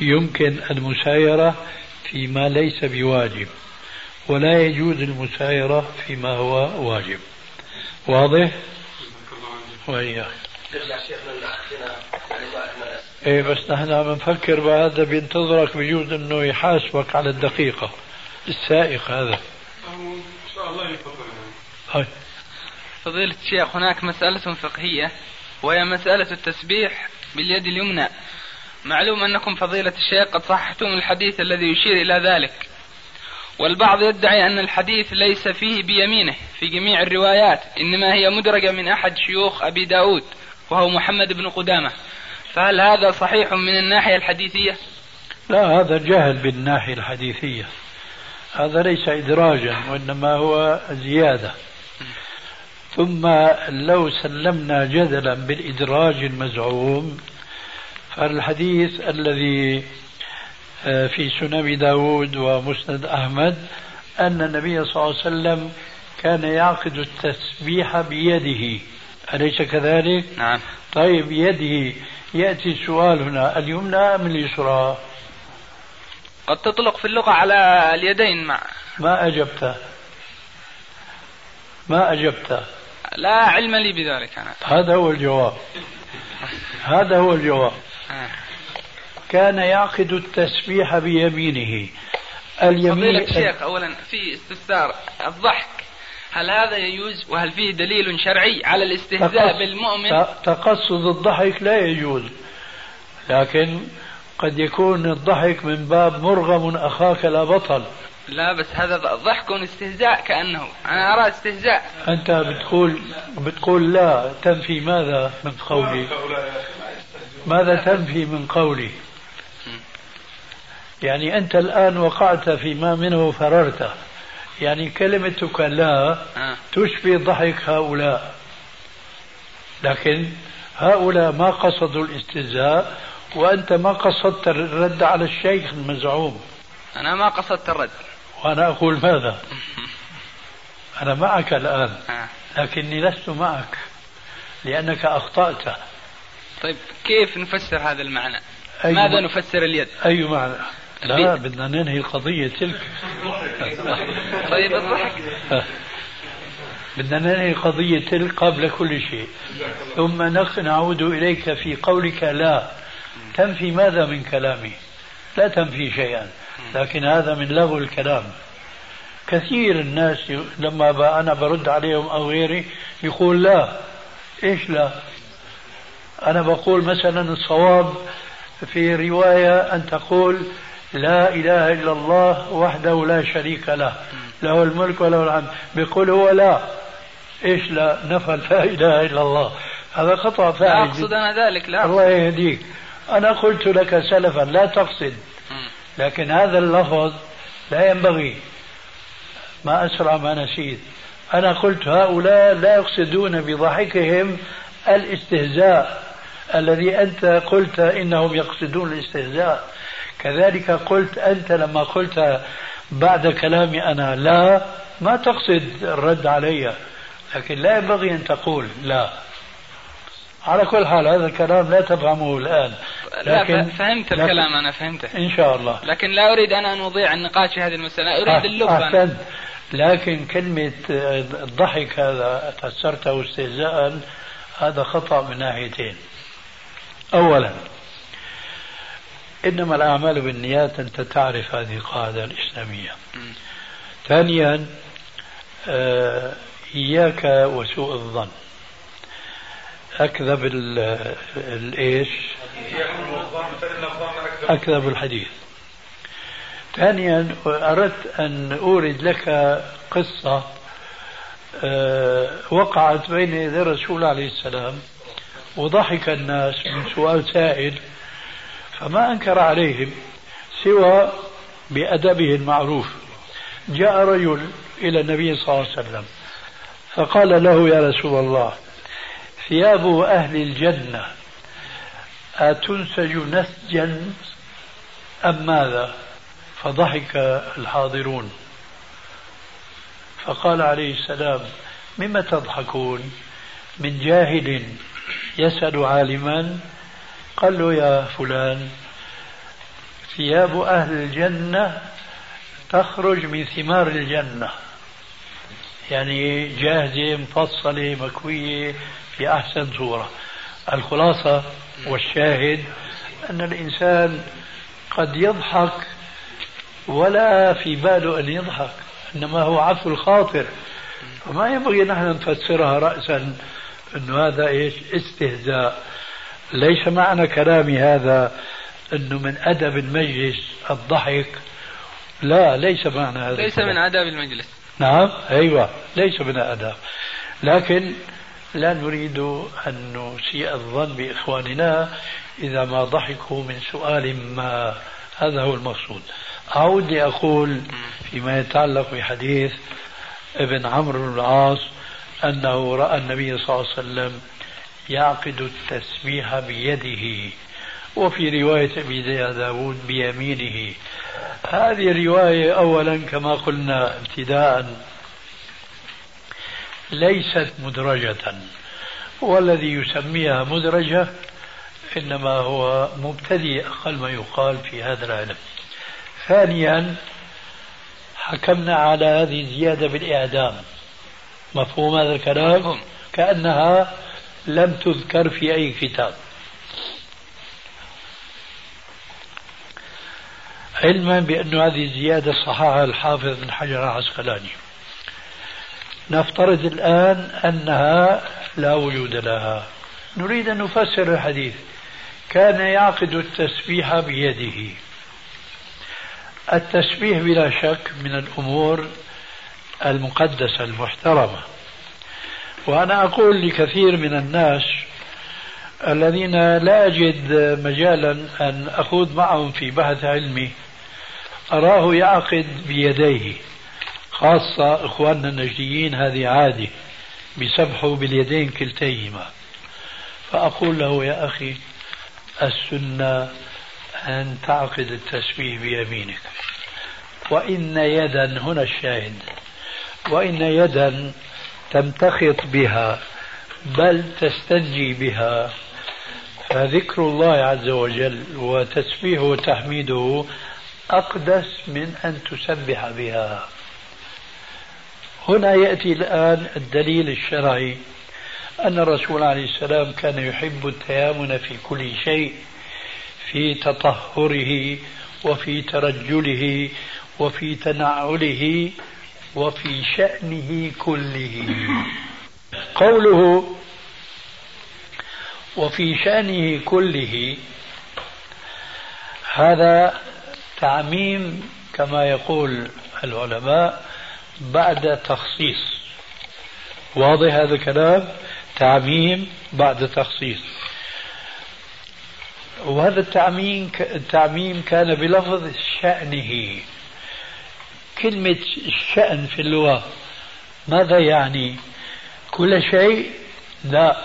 يمكن المسايرة فيما ليس بواجب ولا يجوز المسايرة فيما هو واجب. واضح؟ وإياك إيه بس نحن عم نفكر بهذا بينتظرك بجوز إنه يحاسبك على الدقيقة السائق هذا. إن شاء الله. فضيلة الشيخ هناك مسألة فقهية وهي مسألة التسبيح باليد اليمنى. معلوم أنكم فضيلة الشيخ قد صححتم الحديث الذي يشير إلى ذلك. والبعض يدعي أن الحديث ليس فيه بيمينه في جميع الروايات إنما هي مدرجة من أحد شيوخ أبي داود وهو محمد بن قدامة. فهل هذا صحيح من الناحية الحديثية؟ لا هذا جهل بالناحية الحديثية. هذا ليس إدراجا وإنما هو زيادة. ثم لو سلمنا جدلا بالإدراج المزعوم فالحديث الذي في سنن داود ومسند أحمد أن النبي صلى الله عليه وسلم كان يعقد التسبيح بيده. أليس كذلك؟ نعم. طيب بيده يأتي السؤال هنا اليمنى أم اليسرى؟ قد تطلق في اللغة على اليدين مع ما أجبت. ما أجبت. لا علم لي بذلك أنا. هذا هو الجواب. هذا هو الجواب. آه. كان يعقد التسبيح بيمينه. اليمين فضيلة الشيخ أولا في استفسار الضحك هل هذا يجوز وهل فيه دليل شرعي على الاستهزاء تقص- بالمؤمن؟ تقصد الضحك لا يجوز لكن قد يكون الضحك من باب مرغم أخاك لا بطل. لا بس هذا ضحك استهزاء كأنه. أنا أرى استهزاء. أنت بتقول بتقول لا تنفي ماذا من قولي؟ ماذا تنفي من قولي؟ يعني أنت الآن وقعت فيما منه فررت يعني كلمتك لا آه. تشبه ضحك هؤلاء. لكن هؤلاء ما قصدوا الاستهزاء وأنت ما قصدت الرد على الشيخ المزعوم. أنا ما قصدت الرد. وأنا أقول ماذا؟ *laughs* أنا معك الآن آه. لكني لست معك لأنك أخطأت. طيب كيف نفسر هذا المعنى؟ أي ماذا م- نفسر اليد؟ أي معنى؟ لا البيت. بدنا ننهي القضية تلك. *laughs* طيب الضحك. *laughs* بدنا ننهي القضية تلك قبل كل شيء. ثم نعود إليك في قولك لا. تنفي ماذا من كلامي؟ لا تنفي شيئا. لكن هذا من لغو الكلام. كثير الناس لما أنا برد عليهم أو غيري يقول لا. إيش لا؟ أنا بقول مثلا الصواب في رواية أن تقول لا إله إلا الله وحده لا شريك له له الملك وله الحمد. بيقول هو لا. إيش لا؟ نفى لا إله إلا الله. هذا خطأ فاحش لا أقصد أنا ذلك لا. الله يهديك. أنا قلت لك سلفا لا تقصد. لكن هذا اللفظ لا ينبغي. ما أسرع ما نسيت. أنا قلت هؤلاء لا يقصدون بضحكهم الاستهزاء. الذي أنت قلت إنهم يقصدون الاستهزاء. كذلك قلت أنت لما قلت بعد كلامي أنا لا ما تقصد الرد علي لكن لا ينبغي أن تقول لا. على كل حال هذا الكلام لا تفهمه الآن. لكن لا فهمت الكلام أنا فهمته. إن شاء الله. لكن لا أريد أنا أن أضيع النقاش في هذه المسألة أريد اللب أحسنت. لكن كلمة الضحك هذا فسرته استهزاء هذا خطأ من ناحيتين. أولا إنما الأعمال بالنيات أنت تعرف هذه القاعدة الإسلامية. ثانيا آه، إياك وسوء الظن. أكذب الإيش؟ أكذب الحديث. ثانيا أردت أن أورد لك قصة آه، وقعت بين يدي الرسول عليه السلام وضحك الناس من سؤال سائل. فما أنكر عليهم سوى بأدبه المعروف. جاء رجل إلى النبي صلى الله عليه وسلم فقال له يا رسول الله ثياب أهل الجنة أتنسج نسجا أم ماذا؟ فضحك الحاضرون. فقال عليه السلام مما تضحكون؟ من جاهل يسأل عالما قال له يا فلان ثياب أهل الجنة تخرج من ثمار الجنة. يعني جاهزة مفصلة مكوية في أحسن صورة. الخلاصة والشاهد أن الإنسان قد يضحك ولا في باله أن يضحك إنما هو عفو الخاطر. فما ينبغي نحن نفسرها رأسا أنه هذا إيش؟ استهزاء. ليس معنى كلامي هذا أنه من أدب المجلس الضحك. لا ليس معنى هذا ليس الكلام. من آداب المجلس. نعم أيوة ليس من آداب لكن لا نريد أن نسيء الظن بإخواننا إذا ما ضحكوا من سؤال ما. هذا هو المقصود. أعود لأقول فيما يتعلق بحديث ابن عمرو بن العاص أنه رأى النبي صلى الله عليه وسلم يعقد التسبيح بيده وفي رواية أبي داود بيمينه. هذه الرواية أولا كما قلنا ابتداء ليست مدرجة والذي يسميها مدرجة إنما هو مبتدئ أقل ما يقال في هذا العلم. ثانيا حكمنا على هذه الزيادة بالإعدام. مفهوم هذا الكلام. كأنها لم تذكر في أي كتاب. علما بأن هذه الزيادة صححها الحافظ بن حجر العسقلاني. نفترض الآن أنها لا وجود لها. نريد أن نفسر الحديث. كان يعقد التسبيح بيده. التسبيح بلا شك من الأمور المقدسة المحترمة. وأنا أقول لكثير من الناس الذين لا أجد مجالا أن أخوض معهم في بحث علمي أراه يعقد بيديه خاصة إخواننا النجديين هذه عادة بسبحوا باليدين كلتيهما. فأقول له يا أخي السنة أن تعقد التسبيح بيمينك وإن يدا هنا الشاهد وإن يدا تمتخط بها بل تستنجي بها. فذكر الله عز وجل وتسبيحه وتحميده أقدس من أن تسبح بها. هنا يأتي الآن الدليل الشرعي أن الرسول عليه السلام كان يحب التيامن في كل شيء في تطهره وفي ترجله وفي تنعله وفي شأنه كله. قوله وفي شأنه كله هذا تعميم كما يقول العلماء بعد تخصيص. واضح هذا الكلام؟ تعميم بعد تخصيص. وهذا التعميم التعميم كان بلفظ شأنه. كلمة الشأن في اللغة ماذا يعني؟ كل شيء؟ لا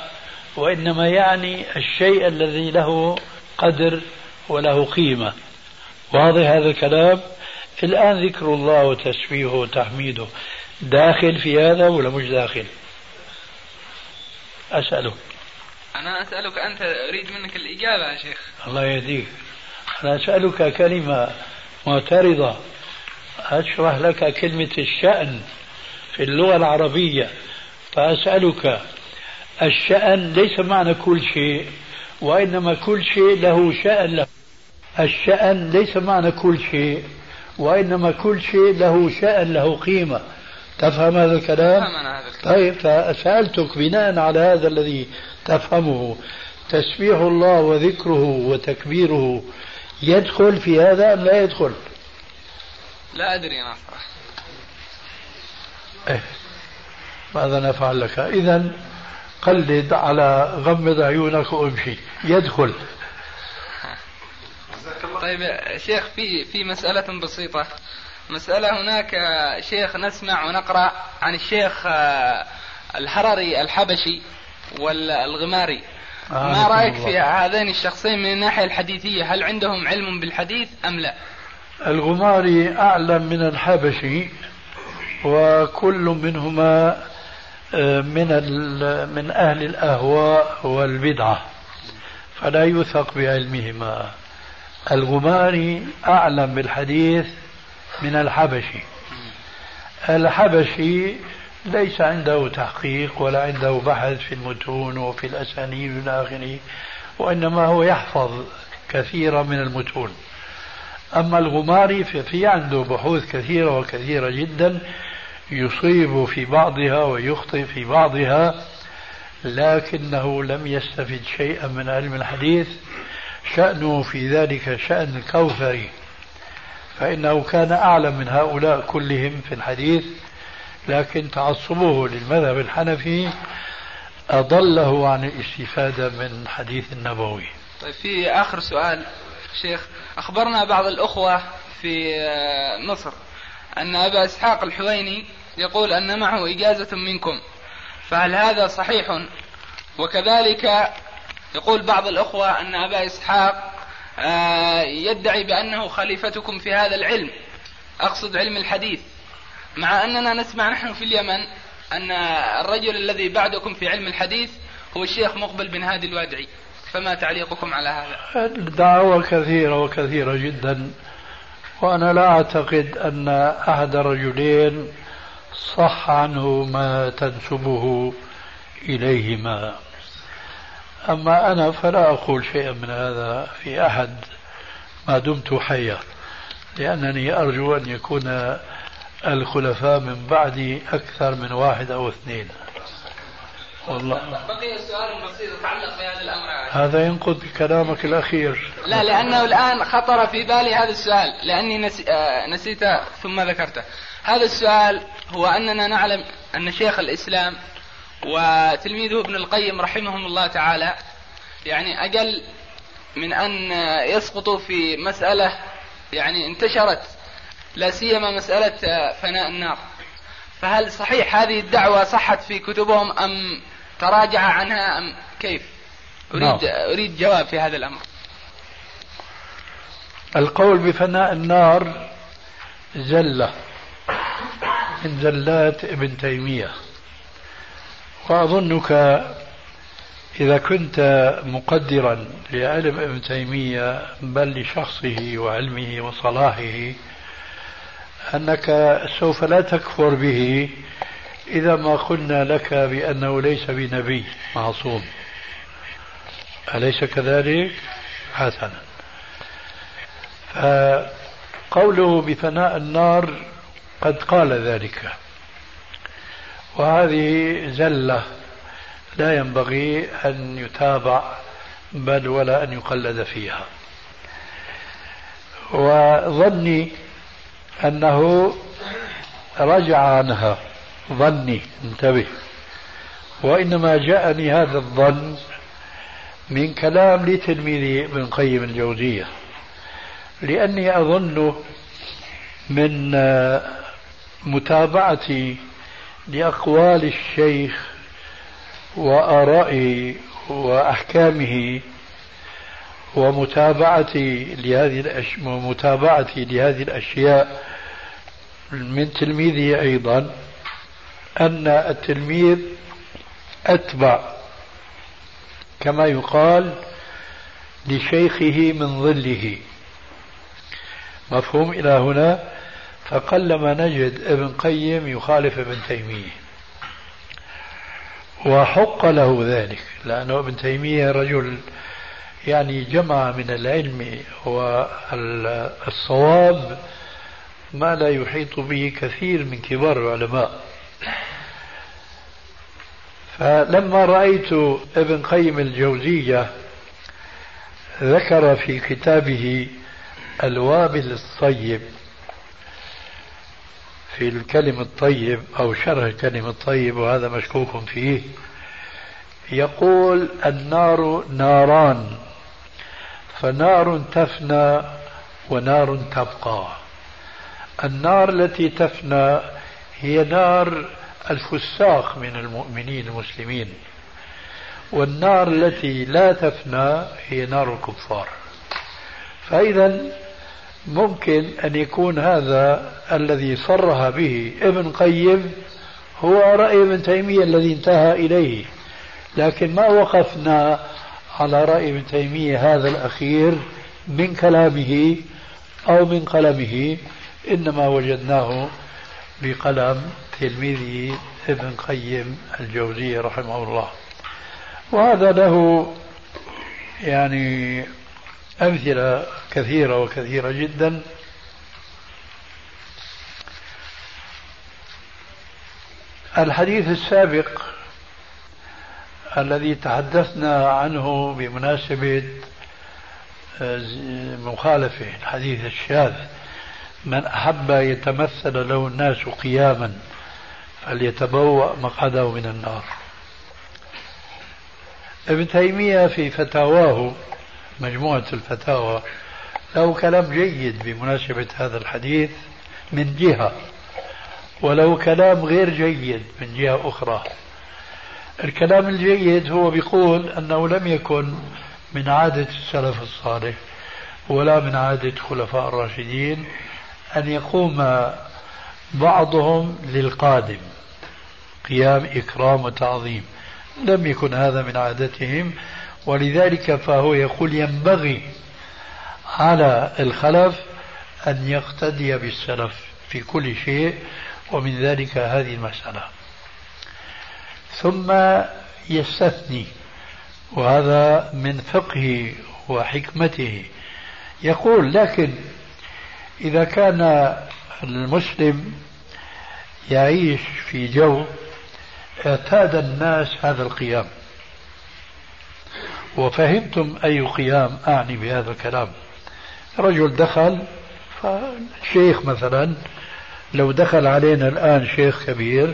وإنما يعني الشيء الذي له قدر وله قيمة واضح هذا الكلام؟ الآن ذكر الله وتسبيحه وتحميده داخل في هذا ولا مش داخل؟ أسألك أنا أسألك أنت أريد منك الإجابة يا شيخ الله يهديك أنا أسألك كلمة معترضة أشرح لك كلمة الشأن في اللغة العربية فأسألك الشأن ليس معنى كل شيء وإنما كل شيء له شأن له الشأن ليس معنى كل شيء وإنما كل شيء له شأن له قيمة تفهم هذا الكلام؟ هذا الكلام. طيب فسألتك بناء على هذا الذي تفهمه تسبيح الله وذكره وتكبيره يدخل في هذا أم لا يدخل؟ لا أدري أنا صراحة إيه. ماذا نفعل لك؟ إذا قلد على غمض عيونك وامشي. يدخل. طيب يا شيخ في في مسألة بسيطة. مسألة هناك شيخ نسمع ونقرأ عن الشيخ آه، الحرري الحبشي والغماري. آه ما رأيك الله. في هذين الشخصين من الناحية الحديثية؟ هل عندهم علم بالحديث أم لا؟ الغماري أعلم من الحبشي وكل منهما آه، من من أهل الأهواء والبدعة. فلا يوثق بعلمهما. الغماري أعلم بالحديث من الحبشي. الحبشي ليس عنده تحقيق ولا عنده بحث في المتون وفي الأسانيد إلى آخره وإنما هو يحفظ كثيرا من المتون. أما الغماري ففي عنده بحوث كثيرة وكثيرة جدا يصيب في بعضها ويخطئ في بعضها لكنه لم يستفد شيئا من علم الحديث. شأنه في ذلك شأن الكوثري. فإنه كان أعلم من هؤلاء كلهم في الحديث لكن تعصبه للمذهب الحنفي أضله عن الاستفادة من الحديث النبوي. طيب في آخر سؤال شيخ أخبرنا بعض الأخوة في آه، مصر أن أبا إسحاق الحويني يقول أن معه إجازة منكم فهل هذا صحيح؟ وكذلك يقول بعض الأخوة أن أبا إسحاق آه، يدعي بأنه خليفتكم في هذا العلم أقصد علم الحديث مع أننا نسمع نحن في اليمن أن الرجل الذي بعدكم في علم الحديث هو الشيخ مقبل بن هادي الوادعي. فما تعليقكم على هذا؟ الدعوة كثيرة وكثيرة جدا وأنا لا أعتقد أن أحد الرجلين صح عنه ما تنسبه إليهما. أما أنا فلا أقول شيئا من هذا في أحد ما دمت حيا لأنني أرجو أن يكون الخلفاء من بعدي أكثر من واحد أو اثنين. والله. بقي سؤال بسيط يتعلق بهذا الأمر. هذا ينقض كلامك الأخير. لا لأنه الآن خطر في بالي هذا السؤال لأني نسي آه، نسيته ثم ذكرته. هذا السؤال هو أننا نعلم أن شيخ الإسلام وتلميذه ابن القيم رحمهم الله تعالى يعني أقل من أن يسقطوا في مسألة يعني انتشرت لا سيما مسألة آه، فناء النار. فهل صحيح هذه الدعوة صحت في كتبهم أم تراجع عنها أم كيف؟ اريد نعم. أريد جواب في هذا الأمر. القول بفناء النار زلة من زلات ابن تيمية وأظنك إذا كنت مقدرا لعلم ابن تيمية بل لشخصه وعلمه وصلاحه أنك سوف لا تكفر به إذا ما قلنا لك بأنه ليس بنبي معصوم أليس كذلك؟ حسنا. فقوله بفناء النار قد قال ذلك. وهذه زلة لا ينبغي أن يتابع بل ولا أن يقلد فيها. وظني أنه رجع عنها. ظني. انتبه. وإنما جاءني هذا الظن من كلام لتلميذي ابن قيم الجوزية لأني أظن من متابعتي لأقوال الشيخ وآرائه وأحكامه ومتابعتي لهذه الأش... متابعتي لهذه الأشياء من تلميذه أيضا. أن التلميذ أتبع كما يقال لشيخه من ظله. مفهوم إلى هنا؟ فقلما نجد ابن قيم يخالف ابن تيمية. وحق له ذلك لأنه ابن تيمية رجل يعني جمع من العلم والصواب ما لا يحيط به كثير من كبار العلماء. فلما رأيت ابن قيم الجوزية ذكر في كتابه الوابل الطيب في الكلم الطيب أو شرح الكلم الطيب وهذا مشكوك فيه يقول النار ناران فنار تفنى ونار تبقى. النار التي تفنى هي نار الفساق من المؤمنين المسلمين. والنار التي لا تفنى هي نار الكفار. فإذا ممكن أن يكون هذا الذي صرح به ابن قيم هو رأي ابن تيمية الذي انتهى إليه. لكن ما وقفنا على رأي ابن تيمية هذا الأخير من كلامه أو من قلمه إنما وجدناه بقلم تلميذه ابن قيم الجوزية رحمه الله. وهذا له يعني أمثلة كثيرة وكثيرة جدا. الحديث السابق الذي تحدثنا عنه بمناسبة آه، مخالفة الحديث الشاذ من أحب يتمثل له الناس قياما فليتبوأ مقعده من النار. ابن تيمية في فتاواه مجموعة الفتاوى له كلام جيد بمناسبة هذا الحديث من جهة وله كلام غير جيد من جهة أخرى. الكلام الجيد هو بيقول أنه لم يكن من عادة السلف الصالح ولا من عادة خلفاء الراشدين أن يقوم بعضهم للقادم. قيام إكرام وتعظيم. لم يكن هذا من عادتهم ولذلك فهو يقول ينبغي على الخلف أن يقتدي بالسلف في كل شيء ومن ذلك هذه المسألة. ثم يستثني وهذا من فقهه وحكمته. يقول لكن إذا كان المسلم يعيش في جو اعتاد الناس هذا القيام. وفهمتم أي قيام أعني بهذا الكلام. رجل دخل فشيخ مثلا لو دخل علينا الآن شيخ كبير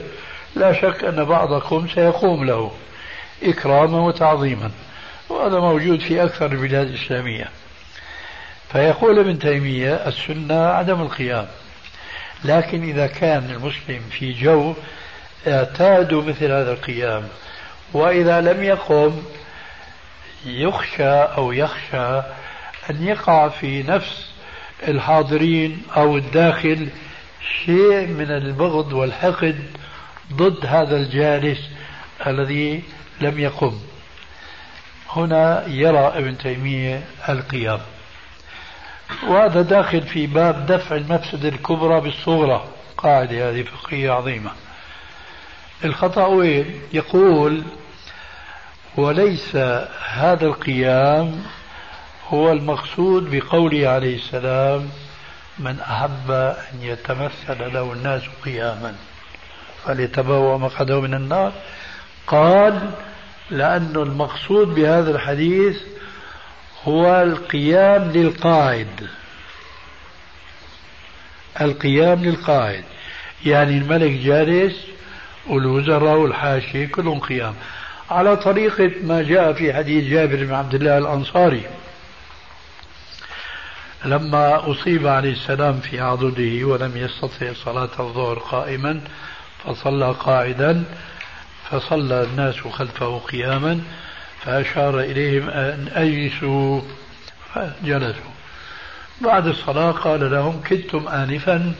لا شك أن بعضكم سيقوم له إكراما وتعظيما وهذا موجود في أكثر البلاد الإسلامية. فيقول ابن تيمية السنة عدم القيام. لكن إذا كان المسلم في جو اعتادوا مثل هذا القيام وإذا لم يقم يخشى أو يخشى أن يقع في نفس الحاضرين أو الداخل شيء من البغض والحقد ضد هذا الجالس الذي لم يقم. هنا يرى ابن تيمية القيام. وهذا داخل في باب دفع المفسدة الكبرى بالصغرى قاعدة هذه فقهية عظيمة. الخطأ وين؟ يقول وليس هذا القيام هو المقصود بقوله عليه السلام من أحب أن يتمثل له الناس قياما فليتبوأ مقعده من النار قال لأن المقصود بهذا الحديث هو القيام للقاعد القيام للقاعد يعني الملك جالس والوزراء والحاشية كلهم قيام. على طريقة ما جاء في حديث جابر بن عبد الله الأنصاري. لما أصيب عليه السلام في عضده ولم يستطع صلاة الظهر قائما فصلى قاعدا فصلى الناس خلفه قياما. فأشار إليهم أن أجلسوا فجلسوا. بعد الصلاة قال لهم كدتم آنفا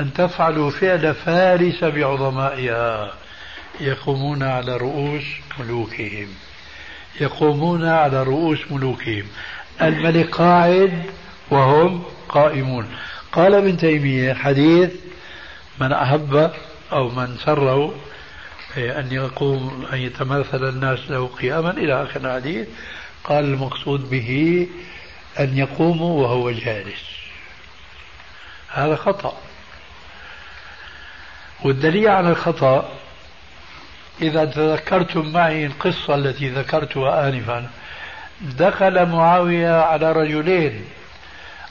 أن تفعلوا فعل فارس بعظمائها. يقومون على رؤوس ملوكهم. يقومون على رؤوس ملوكهم. الملك قاعد وهم قائمون. قال ابن تيمية حديث من أحب أو من سره أن يقوم أن يتماثل الناس له قياما إلى آخر الحديث قال المقصود به أن يقوموا وهو جالس. هذا خطأ. والدليل على الخطأ إذا تذكرتم معي القصة التي ذكرتها آنفا دخل معاوية على رجلين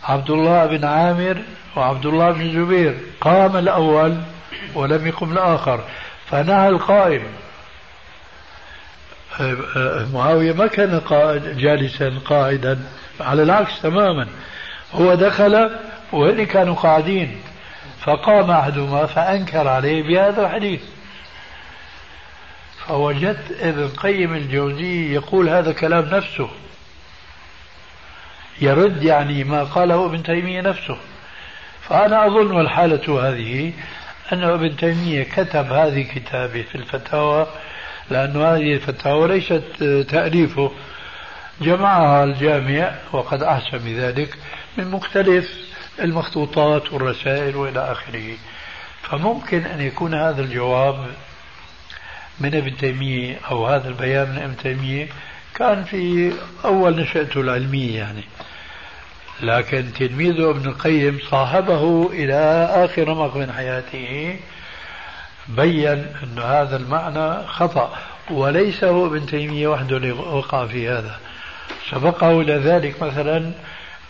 عبد الله بن عامر وعبد الله بن الزبير قام الأول ولم يقم الآخر. فنهى القائم معاوية ما كان قائد جالسا قاعدا على العكس تماما. هو دخل وهن كانوا قاعدين. فقام أحدهما فأنكر عليه بهذا الحديث. فوجدت ابن القيم الجوزي يقول هذا كلام نفسه. يرد يعني ما قاله ابن تيمية نفسه. فأنا أظن والحالة هذه أن ابن تيمية كتب هذه كتابه في الفتاوى لأن هذه الفتاوى ليست تأليفه جمعها الجامع وقد أحسن بذلك من مختلف المخطوطات والرسائل وإلى آخره. فممكن أن يكون هذا الجواب من ابن تيمية أو هذا البيان من ابن تيمية كان في أول نشأته العلمية يعني. لكن تلميذه ابن القيم صاحبه إلى آخر رمق من حياته بين أن هذا المعنى خطأ وليس هو ابن تيمية وحده اللي وقع في هذا. سبقه إلى ذلك مثلا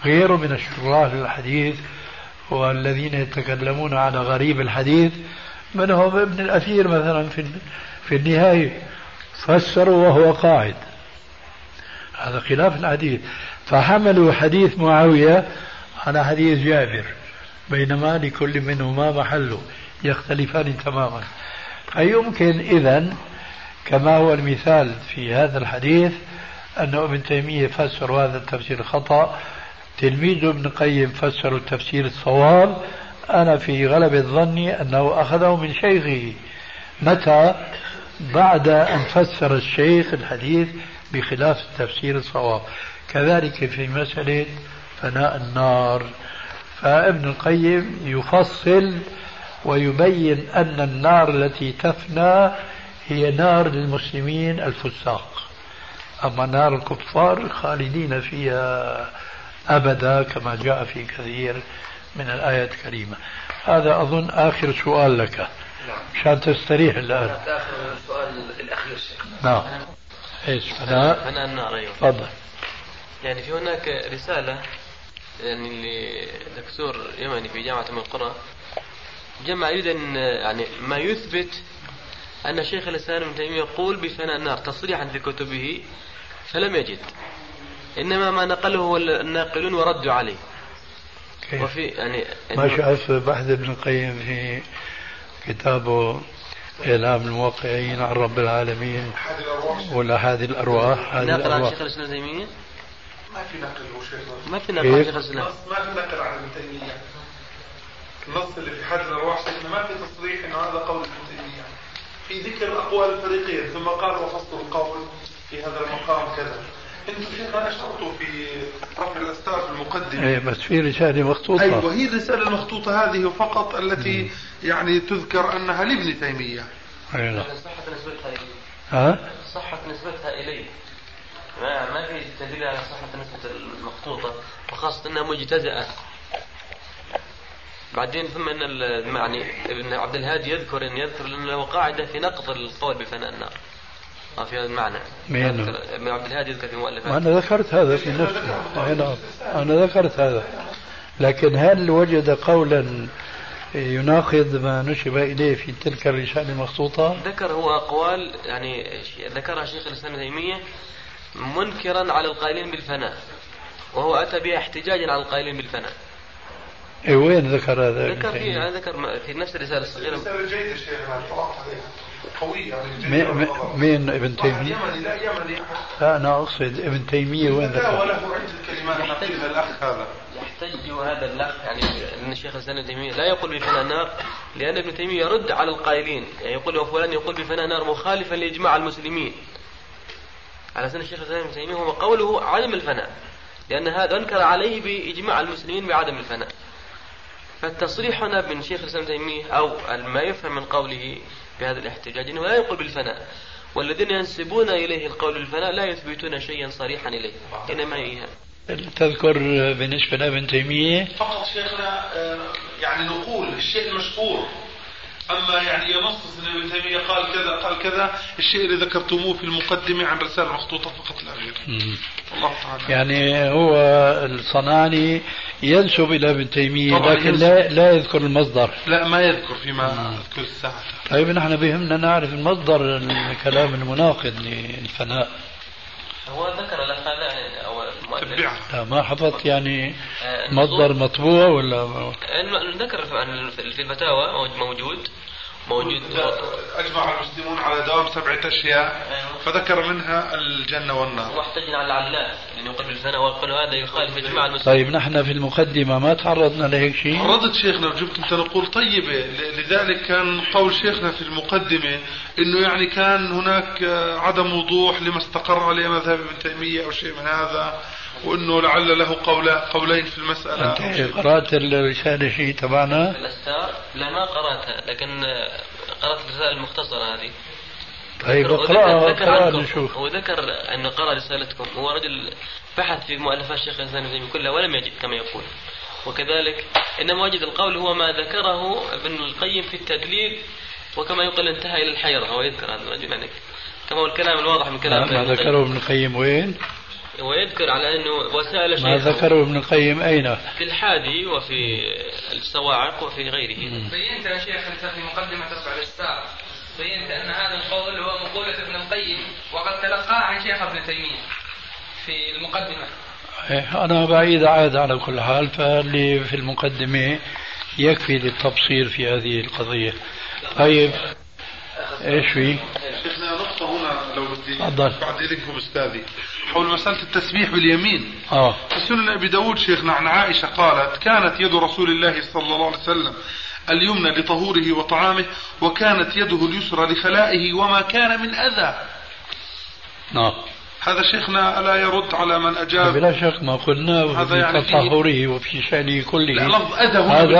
غيره من الشراح للحديث والذين يتكلمون على غريب الحديث منهم ابن الأثير مثلا في في النهاية فسروا وهو قاعد. هذا خلاف الحديث. فحملوا حديث معاوية على حديث جابر بينما لكل منهما محله يختلفان تماما. فيمكن إذا كما هو المثال في هذا الحديث أن ابن تيمية فسر هذا التفسير خطأ تلميذ ابن قيم فسر التفسير الصواب. أنا في غلبة ظني أنه أخذه من شيخه. متى؟ بعد أن فسر الشيخ الحديث بخلاف التفسير الصواب. كذلك في مسألة فناء النار. فابن القيم يفصل ويبين أن النار التي تفنى هي نار للمسلمين الفساق. أما نار الكفار خالدين فيها أبدا كما جاء في كثير من الآيات الكريمة. هذا أظن آخر سؤال لك. مشان تستريح الآن. آخر السؤال الأخير. نعم. إيش؟ فناء؟ فناء النار أيوه. تفضل. يعني في هناك رسالة يعني لدكتور يمني في جامعة أم القرى جمع يريد أن يعني ما يثبت أن شيخ الإسلام ابن تيمية يقول بفناء النار تصريحا في كتبه فلم يجد. إنما ما نقله الناقلون وردوا عليه. كيف؟ وفي يعني ما شاف بحث ابن القيم في كتابه إعلام الموقعين عن رب العالمين ولا هذه الأرواح هذه ناقل عن الأرواح. شيخ الإسلام ابن تيمية؟ ما في نقل هو شيخ ما في؟ شيخ الإسلام النص ما في نقل عن ابن تيمية. النص اللي في حد الأرواح شيخنا ما في تصريح أنه هذا قول ابن تيمية. في ذكر أقوال الفريقين ثم قال وفصل القول في هذا المقام كذا. إنتم شيخنا أشرتوا في رفع الاستار في المقدمه إيه بس في رسالة مخطوطة. أيوه هي الرسالة المخطوطة هذه فقط التي يعني تذكر أنها لابن تيمية. نعم. صحة نسبتها إليه ها؟ صحة نسبتها إليه ما ما في دليل على صحة نسبة المخطوطة وخاصة أنها مجتزأة. بعدين ثم إن ال- يعني ابن عبد الهادي يذكر إن يذكر انه له قاعدة في نقض القول بفناء النار. آه، في هذا المعنى مين؟ ابن عبد الهادي يذكر في مؤلفاته وأنا ذكرت هذا في *laughs* نفسي. أنا, أنا ذكرت هذا. لكن هل وجد قولا يناقض ما نسب إليه في تلك الرسالة المخطوطة؟ ذكر هو أقوال يعني ذكرها شيخ الإسلام ابن تيمية منكرا على القائلين بالفناء. وهو أتى بها احتجاجا على القائلين بالفناء. إيه وين ذكر هذا؟ ذكر في ذكر في نفس الرسالة الصغيرة. رسالة جيدة عليها. قوية يعني. مين ابن طبعا تيمية؟ يمني لا يمني. لا أنا أقصد ابن تيمية وين لا ذكر؟ وله عدة كلمات نقيها الأخ هذا. يحتج هذا الأخ يعني أن الشيخ الإسلام ابن تيمية لا يقول بفناء النار لأن ابن تيمية يرد على القائلين. يعني يقول وفلان يقول بفناء النار مخالفا لإجماع المسلمين. على سن الشيخ الإسلام ابن تيمية هو قوله عدم الفناء لأن هذا أنكر عليه بإجماع المسلمين بعدم الفناء. فالتصريح هنا من شيخ الإسلام ابن تيمية أو ما يفهم من قوله بهذا الاحتجاج أنه لا يقول بالفناء. والذين ينسبون إليه القول بالفناء لا يثبتون شيئا صريحا إليه إنما إيهام تذكر بالنسبة لابن تيمية؟ فقط شيخنا آه، يعني نقول الشيء المشهور أما يعني ينصص ان ابن تيمية قال كذا قال كذا الشيء اللي ذكرتموه في المقدمة عن رسالة مخطوطة فقط لا غير. الله تعالى. يعني هو الصنعاني ينسب إلى ابن تيمية لكن ينسب. لا, لا يذكر المصدر. لا ما يذكر فيما أذكر الساعة. طيب نحن بهمنا نعرف المصدر الكلام المناقض للفناء. هو ذكر الأخ هذا يعني أو المؤلف تبعها لا ما حفظت يعني آه، مصدر مطبوع ولا ذكر في عن- في الفتاوى موج- موجود. موجود. أجمع المسلمون على دوام سبعه أشياء فذكر منها الجنة والنار. واحتجنا على العلاف يعني يقول بالفناء ويقول هذا يخالف اجماع المسلمين. طيب نحن في المقدمة ما تعرضنا لهيك شيء؟ ردت شيخنا وجبت أنت نقول طيبة. لذلك كان قول شيخنا في المقدمة إنه يعني كان هناك عدم وضوح لما استقر عليه مذهب ابن تيمية أو شيء من هذا. وإنه لعل له قول قولين في أنت شيء. قرأت الرسالة شيء تبعنا لا ما قرأتها لكن قرأت الرسالة المختصرة هذه طيب اقرأها عنكم. نشوف هو ذكر انه قرأ رسالتكم هو رجل بحث في مؤلفات الشيخ الإسلام ابن كلها ولم يجد كما يقول وكذلك انما وجد القول هو ما ذكره ابن القيم في التدليل وكما يقول انتهى إلى الحيرة هو يذكر هذا الرجل يعني كما هو الكلام الواضح من كلام ما ابن القيم. ذكره ابن القيم وين؟ ويذكر على أنه وسائل ما ذكره ابن القيم أين؟ في الحادي وفي الصواعق وفي غيره. بينت يا شيخ انت في مقدمة رفع الاستار. بينت أن هذا القول هو مقولة ابن القيم وقد تلقاه عن شيخ ابن تيمية في المقدمة. إيه، أنا بعيد عاد على كل حال فاللي في المقدمة يكفي للتبصير في هذه القضية. طيب. إيش في؟ شيخنا نقطة هنا لو بدي تفضل. بعد إذنكم أستاذي. حول مسألة التسبيح باليمين. آه. في سنن أبي داود شيخنا عن عائشة قالت كانت يد رسول الله صلى الله عليه وسلم اليمنى لطهوره وطعامه وكانت يده اليسرى لخلائه وما كان من أذى. نعم هذا شيخنا ألا يرد على من أجاب؟ بلا شك ما قلنا هذا في يعني فيه- تطهره وفي شأنه كله. لا لفظ هذا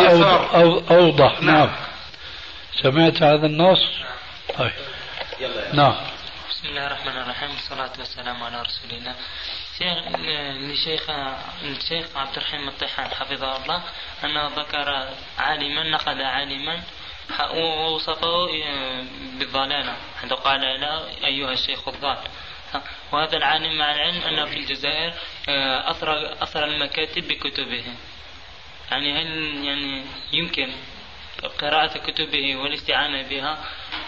أوضح, أوضح. نعم. نعم. سمعت هذا النص؟ طيب. نعم. بسم الله الرحمن الرحيم. والصلاة والسلام على رسول الله. شيخ لشيخ الشيخ عبد الرحيم الطيحان حفظه الله أنه ذكر عالما نقد عالما ووصفه بالضلالة. حيث قال لا أيها الشيخ الضال. وهذا العالم مع العلم أنه في الجزائر آه، أثر أثر المكاتب بكتبه. يعني هل يعني يمكن قراءة كتبه والاستعانة بها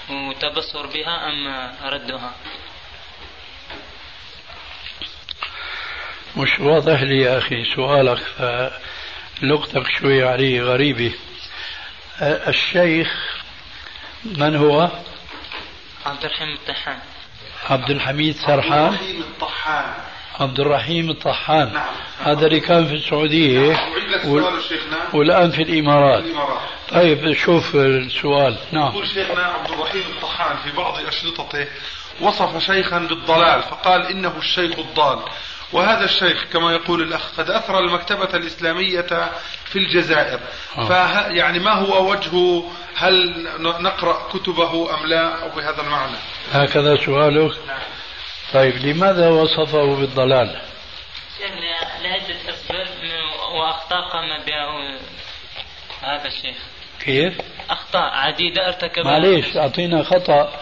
والتبصر بها أم ردها؟ مش واضح لي يا أخي سؤالك فلغتك شوي عليه غريبة. الشيخ من هو؟ عبد الرحيم الطحان. عبد الحميد سرحان؟ الرحيم الطحان. عبد الرحيم الطحان. نعم. هذا اللي كان في السعودية وال- شيخنا. والآن في الإمارات. الإمارات. طيب شوف السؤال. نعم. يقول شيخنا عبد الرحيم الطحان في بعض أشرطته وصف شيخا بالضلال فقال إنه الشيخ الضال. وهذا الشيخ كما يقول الأخ قد أثر المكتبة الإسلامية في الجزائر. آه. فه يعني ما هو وجه هل نقرأ كتبه أم لا أو بهذا المعنى؟ هكذا سؤالك. طيب لماذا وصفه بالضلال؟ لعدة أسباب وأخطاء قام بها هذا الشيخ. كيف؟ أخطاء عديدة ارتكبها. معليش أعطينا خطأ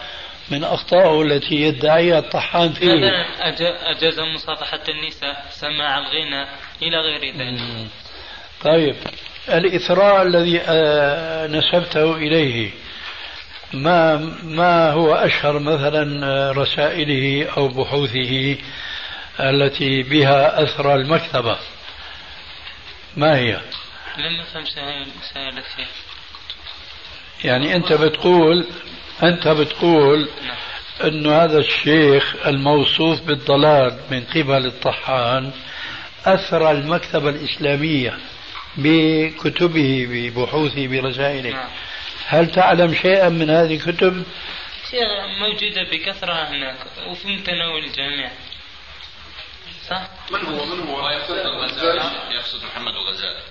من أخطائه التي يدعيها الطحان فيه. مثلا أج- أجاز مصافحة النساء سماع الغنى إلى غير ذلك. طيب الإثراء الذي آه، نسبته إليه. ما ما هو أشهر مثلا آه، رسائله أو بحوثه التي بها أثرى المكتبة؟ ما هي؟ لم أفهم سائل الشيخ يعني أنت بتقول أنت بتقول أنه هذا الشيخ الموصوف بالضلال من قبل الطحان أثرى المكتبة الإسلامية بكتبه ببحوثه برسائله نعم. هل تعلم شيئا من هذه الكتب؟ موجودة بكثرة هناك وفي متناول الجميع صح؟ من هو من هو يقصد الغزالي يقصد محمد الغزالي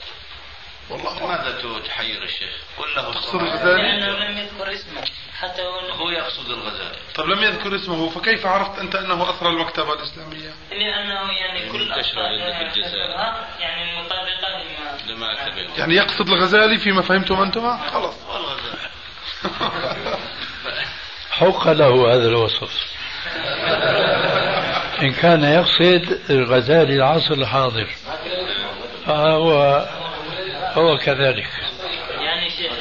والله لماذا تحير الشيخ؟ قل له تقصد. الغزالي؟ لأنه لم يذكر اسمه حتى هو هو يقصد الغزالي. طب لم يذكر اسمه فكيف عرفت أنت أنه أثرى المكتبة الإسلامية؟ لأنه يعني كل في الجزائر. يعني مطابقة لما لما يعني يقصد الغزالي فيما فهمتم أنتم؟ خلاص. والغزالي *laughs* حق له هذا الوصف. إن كان يقصد الغزالي العصر الحاضر. فهو هو كذلك. يعني شيخ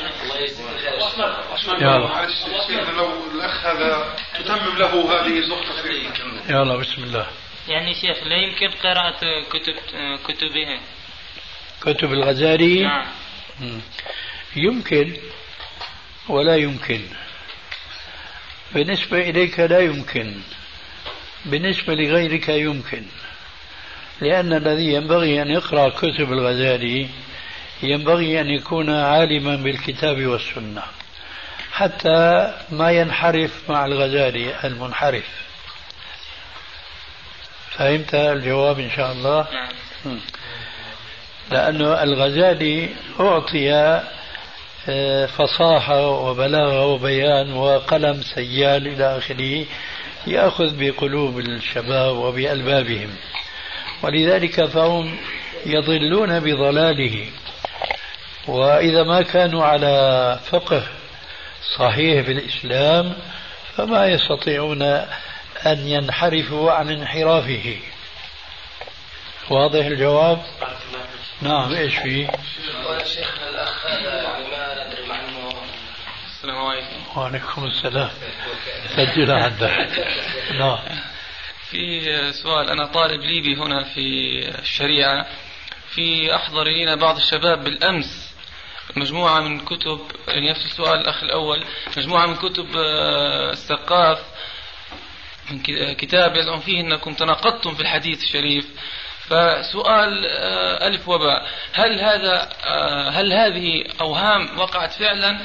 يلا لو الأخ هذا تتمم له هذه النقطة في يلا بسم الله. يعني شيخ لا يمكن قراءة كتب كتبه. كتب الغزالي؟ نعم. يمكن ولا يمكن. بالنسبة إليك لا يمكن. بالنسبة لغيرك يمكن. لأن الذي ينبغي أن يقرأ كتب الغزالي ينبغي أن يكون عالما بالكتاب والسنة حتى ما ينحرف مع الغزالي المنحرف. فهمت الجواب إن شاء الله؟ نعم. مم. لأنه الغزالي أعطي آه، فصاحة وبلاغة وبيان وقلم سيال إلى آخره يأخذ بقلوب الشباب وبألبابهم. ولذلك فهم يضلون بضلاله. وإذا ما كانوا على فقه صحيح بالإسلام فما يستطيعون أن ينحرفوا عن انحرافه. واضح الجواب؟ نعم إيش فيه؟ شيخنا الاخ هذا ما ندري عنه السلام عليكم. وعليكم السلام. سجل عندك نعم. في سؤال أنا طالب ليبي هنا في الشريعة. في أحضر إلينا بعض الشباب بالأمس مجموعة من كتب يعني نفس السؤال الأخ الأول مجموعة من كتب آه، السقاف من ك- كتاب يزعم فيه أنكم تناقضتم في الحديث الشريف. فسؤال آه، ألف وباء. هل هذا آه، هل هذه أوهام وقعت فعلا؟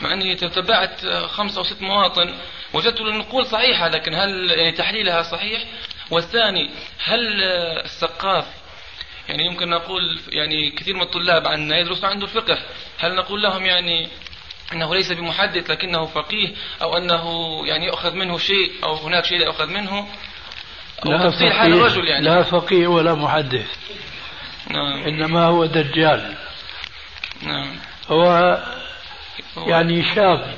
مع أني تتبعت آه، خمس أو ست مواطن وجدت النقول صحيحة لكن هل يعني تحليلها صحيح؟ والثاني هل آه، السقاف يعني يمكن نقول يعني كثير من الطلاب عن يدرسوا عنده الفقه هل نقول لهم يعني إنه ليس بمحدث لكنه فقيه أو أنه يعني يؤخذ منه شيء أو هناك شيء لا يؤخذ منه؟ أو لا تفصيل حال الرجل يعني. لا فقيه ولا محدث. نعم. إنما هو دجال. نعم. هو يعني شاب.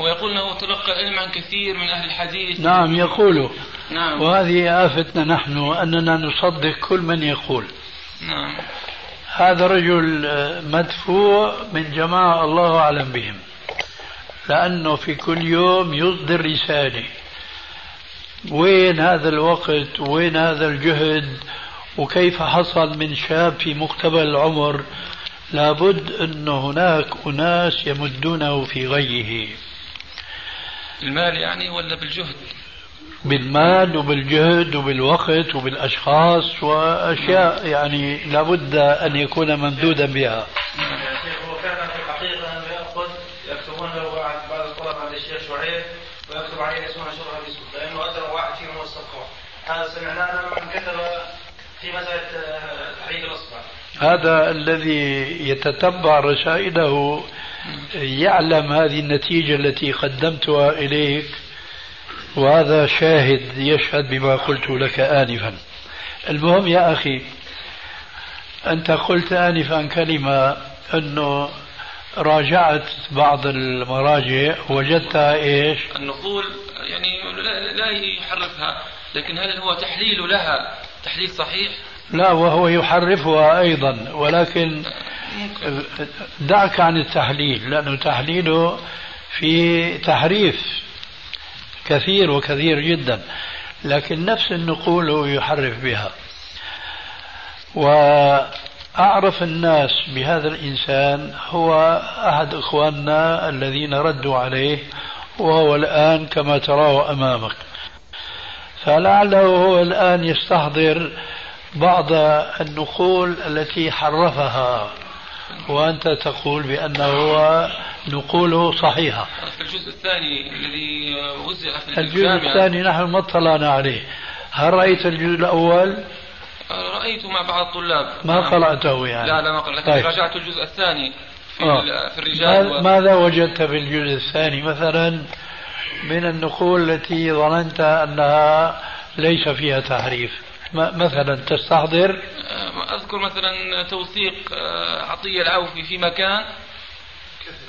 هو يقول إنه تلقى العلم عن كثير من أهل الحديث. نعم يقول نعم. وهذه آفتنا نحن أننا نصدق كل من يقول. نعم. هذا رجل آه، مدفوع من جماعة الله أعلم بهم. لأنه في كل يوم يصدر رسالة. وين هذا الوقت؟ وين هذا الجهد؟ وكيف حصل من شاب في مقتبل العمر؟ لابد أن هناك أناس يمدونه في غيه. المال يعني ولا بالجهد؟ بالمال وبالجهد وبالوقت وبالأشخاص وأشياء يعني لابد أن يكون ممدودا بها. هو في الحقيقة يأخذ يكتبون له بعض بعض الطلبة عند الشيخ شعيب ويكتب عليه اسمه شرها باسمه لأنه أدرى واحد فيهم هو هذا سمعناه كتب في مسألة آه، تحريك الأصبع. هذا الذي يتتبع رسائله يعلم هذه النتيجة التي قدمتها إليك. وهذا شاهد يشهد بما قلت لك آنفا المهم يا أخي أنت قلت آنفا كلمة أنه راجعت بعض المراجع وجدتها إيش؟ النقول يعني لا, لا يحرفها لكن هل هو تحليل لها تحليل صحيح؟ لا وهو يحرفها أيضا ولكن دعك عن التحليل لأنه تحليله في تحريف كثير وكثير جدا لكن نفس النقول هو يحرف بها. وأعرف الناس بهذا الإنسان هو أحد إخواننا الذين ردوا عليه وهو الآن كما تراه أمامك. فلعله هو الآن يستحضر بعض النقول التي حرفها. وأنت تقول بأنه نقوله صحيحة. في الجزء الثاني الذي وزع في الجزء الثاني نحن ما اطلعنا عليه. هل رأيت الجزء الأول؟ رأيته مع بعض الطلاب. ما قرأته يعني. لا لا ما قرأت لكن طيب. راجعت الجزء الثاني في, آه. في الرجال و... ماذا وجدت في الجزء الثاني؟ مثلا من النقول التي ظننت أنها ليس فيها تحريف. مثلا تستحضر؟ أذكر مثلا توثيق آه، عطية العوفي في مكان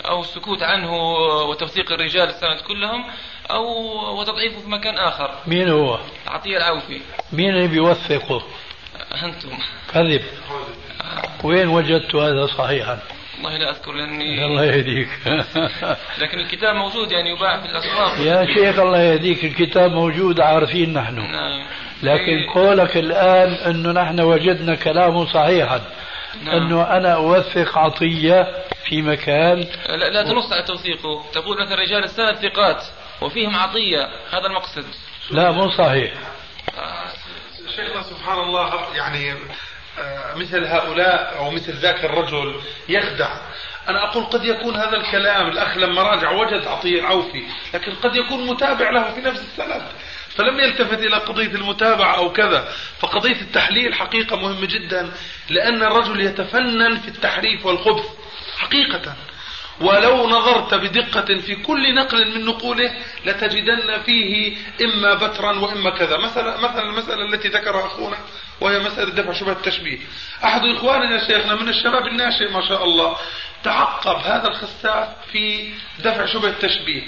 أو السكوت عنه وتوثيق الرجال السند كلهم أو وتضعيفه في مكان آخر. مين هو؟ عطية العوفي مين اللي بيوثقه؟ أنتم. كذب. وين وجدت هذا صحيحا؟ والله لا أذكر لأني الله يهديك. *laughs* لكن الكتاب موجود يعني يباع في الأسواق. يا شيخ الله يهديك. الكتاب موجود عارفين نحن. نعم. لكن قولك الآن أنه نحن وجدنا كلامه صحيحا. نعم. أنه أنا أوثق عطية في مكان. لا, لا تنص على توثيقه. تقول مثلا رجال السند ثقات وفيهم عطية. هذا المقصد. لا مو صحيح. شيخنا سبحان الله يعني آه، مثل هؤلاء أو مثل ذاك الرجل يخدع. أنا أقول قد يكون هذا الكلام الأخ لما راجع وجد عطية العوفي لكن قد يكون متابع له في نفس السند. فلم يلتفت إلى قضية المتابعة أو كذا. فقضية التحليل حقيقة مهمة جدا لأن الرجل يتفنن في التحريف والخبث حقيقة. ولو نظرت بدقة في كل نقل من نقوله لتجدن فيه إما بترا وإما كذا. مثلا مثلا المسألة التي ذكرها أخونا وهي مسألة دفع شبهة التشبيه. أحد إخواننا شيخنا من الشباب الناشئ ما شاء الله تعقب هذا الخساف في دفع شبهة التشبيه.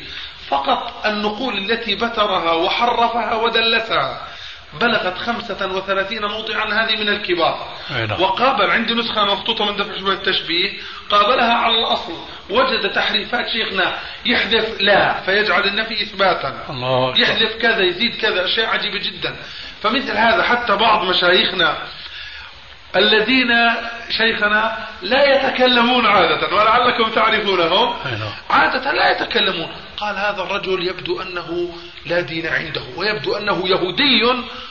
فقط النقول التي بترها وحرفها ودلسها بلغت خمسة وثلاثين موضعا هذه من الكبار. نعم. وقابل عندي نسخة مخطوطة من دفع شبه التشبيه قابلها على الأصل. وجد تحريفات شيخنا يحذف لا فيجعل النفي إثباتا. الله يحذف كذا يزيد كذا أشياء عجيبة جدا. فمثل هذا حتى بعض مشايخنا الذين شيخنا لا يتكلمون عادة ولعلكم تعرفونهم. نعم. عادة لا يتكلمون. قال هذا الرجل يبدو أنه لا دين عنده ويبدو أنه يهودي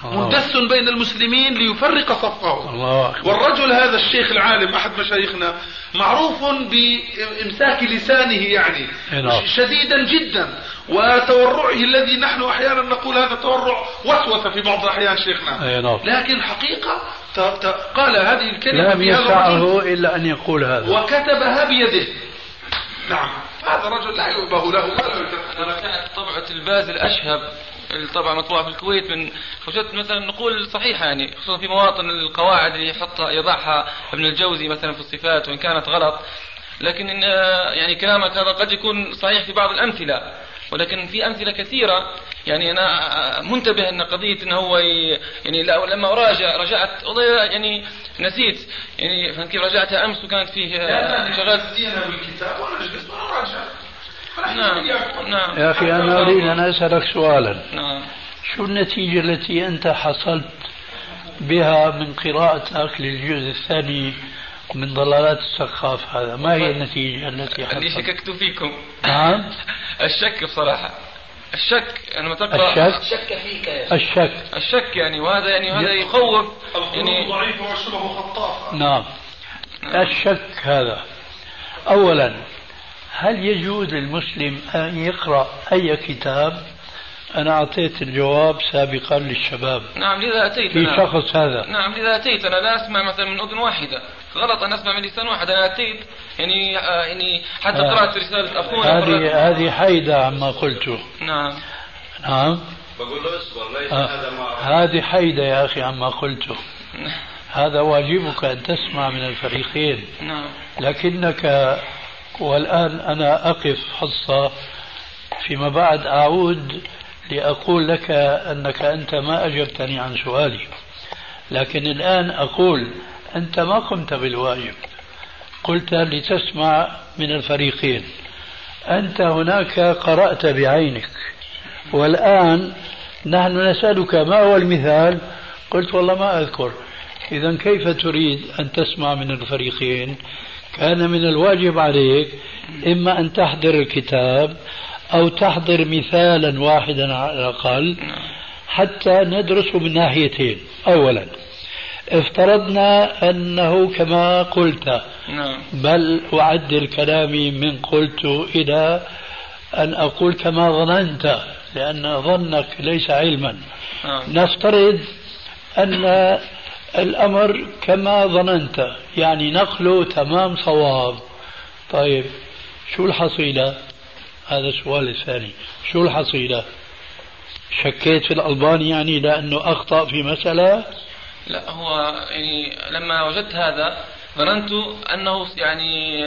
مندس بين المسلمين ليفرق صفه الله والرجل هذا الشيخ العالم أحد مشايخنا معروف بإمساك لسانه يعني نعم. شديدا جدا. وتورعه الذي نحن أحيانا نقول هذا تورع وسوسة في بعض الأحيان شيخنا. نعم. لكن حقيقة قال هذه الكلمة لم يسعه إلا أن يقول هذا. وكتبها بيده. نعم. هذا رجل لا يؤبه له ولا كانت طبعة الباز الأشهب الطبعة مطبوعة في الكويت من وجدت مثلا نقول صحيحة يعني خصوصا في مواطن القواعد اللي يحطها يضعها ابن الجوزي مثلا في الصفات وإن كانت غلط. لكن إن يعني كلامك هذا قد يكون صحيح في بعض الأمثلة. ولكن في أمثلة كثيرة. يعني أنا منتبه أن قضية أنه هو يعني لما راجع رجعت والله يعني نسيت. يعني فهمت كيف؟ رجعتها أمس وكانت فيه شغلات بالكتاب وأنا أجلس وأراجع نعم نعم. يا أخي أنا أريد أن أسألك سؤالا. نعم. شو النتيجة التي أنت حصلت بها من قراءتك للجزء الثاني من ضلالات السقاف هذا. ما هي النتيجة التي حصلت؟ اللي شككت فيكم. نعم. *laughs* الشك بصراحة. الشك يعني لما تقرا الشك؟ الشك فيك يا الشك. الشك يعني وهذا يعني وهذا يخوف. يعني ضعيفة والشبه خطافة. نعم. الشك هذا. أولا هل يجوز للمسلم أن يقرأ أي كتاب؟ أنا أعطيت الجواب سابقا للشباب. نعم لذا أتيت في أنا. شخص هذا. نعم لذا أتيت. أنا لا أسمع مثلا من أذن واحدة. غلط أن أسمع من لسان واحد. أنا أتيت يعني آه يعني حتى آه قرأت رسالة أخونا. هذه هذه حيدة عما قلته نعم. نعم. بقول له اصبر ليس آه. هذا ما هذه حيدة يا أخي عما قلته هذا واجبك أن تسمع من الفريقين. نعم. لكنك والآن أنا أقف حصة فيما بعد. أعود لأقول لك أنك أنت ما أجبتني عن سؤالي لكن الآن أقول أنت ما قمت بالواجب. قلت لتسمع من الفريقين أنت هناك قرأت بعينك والآن نحن نسألك ما هو المثال؟ قلت والله ما أذكر. إذا كيف تريد أن تسمع من الفريقين؟ كان من الواجب عليك إما أن تحضر الكتاب أو تحضر مثالا واحدا على الأقل حتى ندرسه من ناحيتين. أولا افترضنا أنه كما قلت نعم. بل أعدل كلامي من قلت إلى أن أقول كما ظننت لأن ظنك ليس علما. نعم. نفترض أن الأمر كما ظننت يعني نقله تمام صواب. طيب شو الحصيلة؟ هذا السؤال الثاني شو الحصيلة؟ شكيت في الألباني يعني لأنه أخطأ في مسألة؟ لا هو يعني لما وجدت هذا ظننت أنه يعني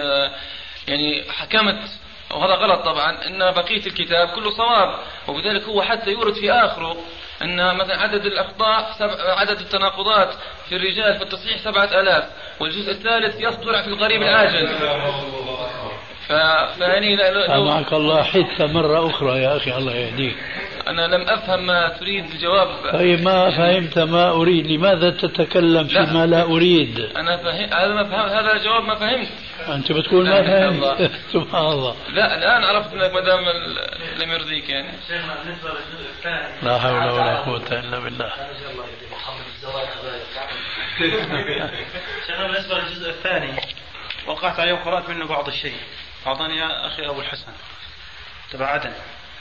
يعني حكمت وهذا غلط طبعا إن بقية الكتاب كله صواب وبذلك هو حتى يورد في آخره إن مثلا عدد الأخطاء عدد التناقضات في الرجال في التصحيح سبعة آلاف والجزء الثالث يصدر في القريب العاجل. ف... فيعني لو... معك الله حدث مرة أخرى يا أخي الله يهديك. أنا لم أفهم ما تريد الجواب. طيب ما فهمت ما أريد لماذا تتكلم فيما لا أريد؟ أنا فهم هذا ما فهم هذا الجواب ما فهمت. أنت بتقول ما فهمت. *laughs* سبحان الله. لا الآن عرفت أنك ما دام لم يرضيك يعني. لا حول ولا قوة إلا بالله. *laughs* شيخنا بالنسبة للجزء الثاني وقعت عليه وقرأت منه بعض الشيء. أعطاني يا أخي أبو الحسن. تبع عدن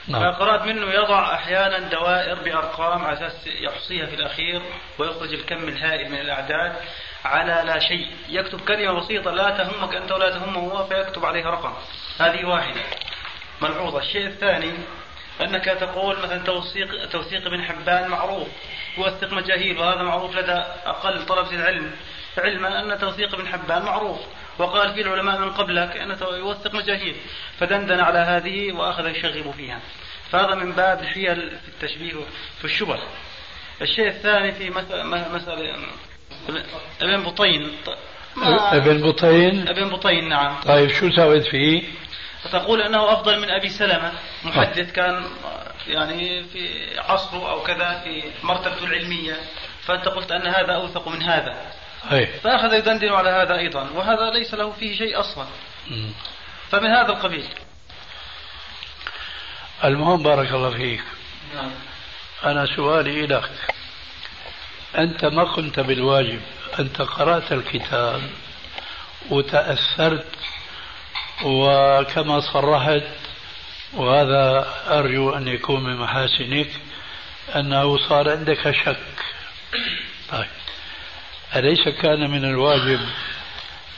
نعم. فقرأت منه يضع أحيانا دوائر بأرقام على أساس يحصيها في الأخير ويخرج الكم الهائل من الأعداد على لا شيء. يكتب كلمة بسيطة لا تهمك أنت ولا تهمه هو فيكتب عليها رقم. هذه واحدة. ملحوظة. الشيء الثاني أنك تقول مثلا توثيق توثيق ابن حبان معروف. يوثق مجاهيل وهذا معروف لدى أقل طلبة العلم. علما أن توثيق ابن حبان معروف. وقال فيه العلماء من قبلك أنه يوثق مجاهيل. فدندن على هذه وأخذ يشغب فيها. فهذا من باب الحيل في التشبيه في الشبه. الشيء الثاني في مسألة ابن بطين. ابن بطين. ابن بطين نعم. طيب شو سويت فيه؟ تقول إنه أفضل من أبي سلمة. محدث كان يعني في عصره أو كذا في مرتبته العلمية. فأنت قلت أن هذا أوثق من هذا. أي. فأخذ يدندن على هذا أيضا وهذا ليس له فيه شيء أصلا. فمن هذا القبيل. المهم بارك الله فيك. نعم. أنا سؤالي لك أنت ما قمت بالواجب؟ أنت قرأت الكتاب وتأثرت وكما صرحت وهذا أرجو أن يكون من محاسنك أنه صار عندك شك. طيب. أليس كان من الواجب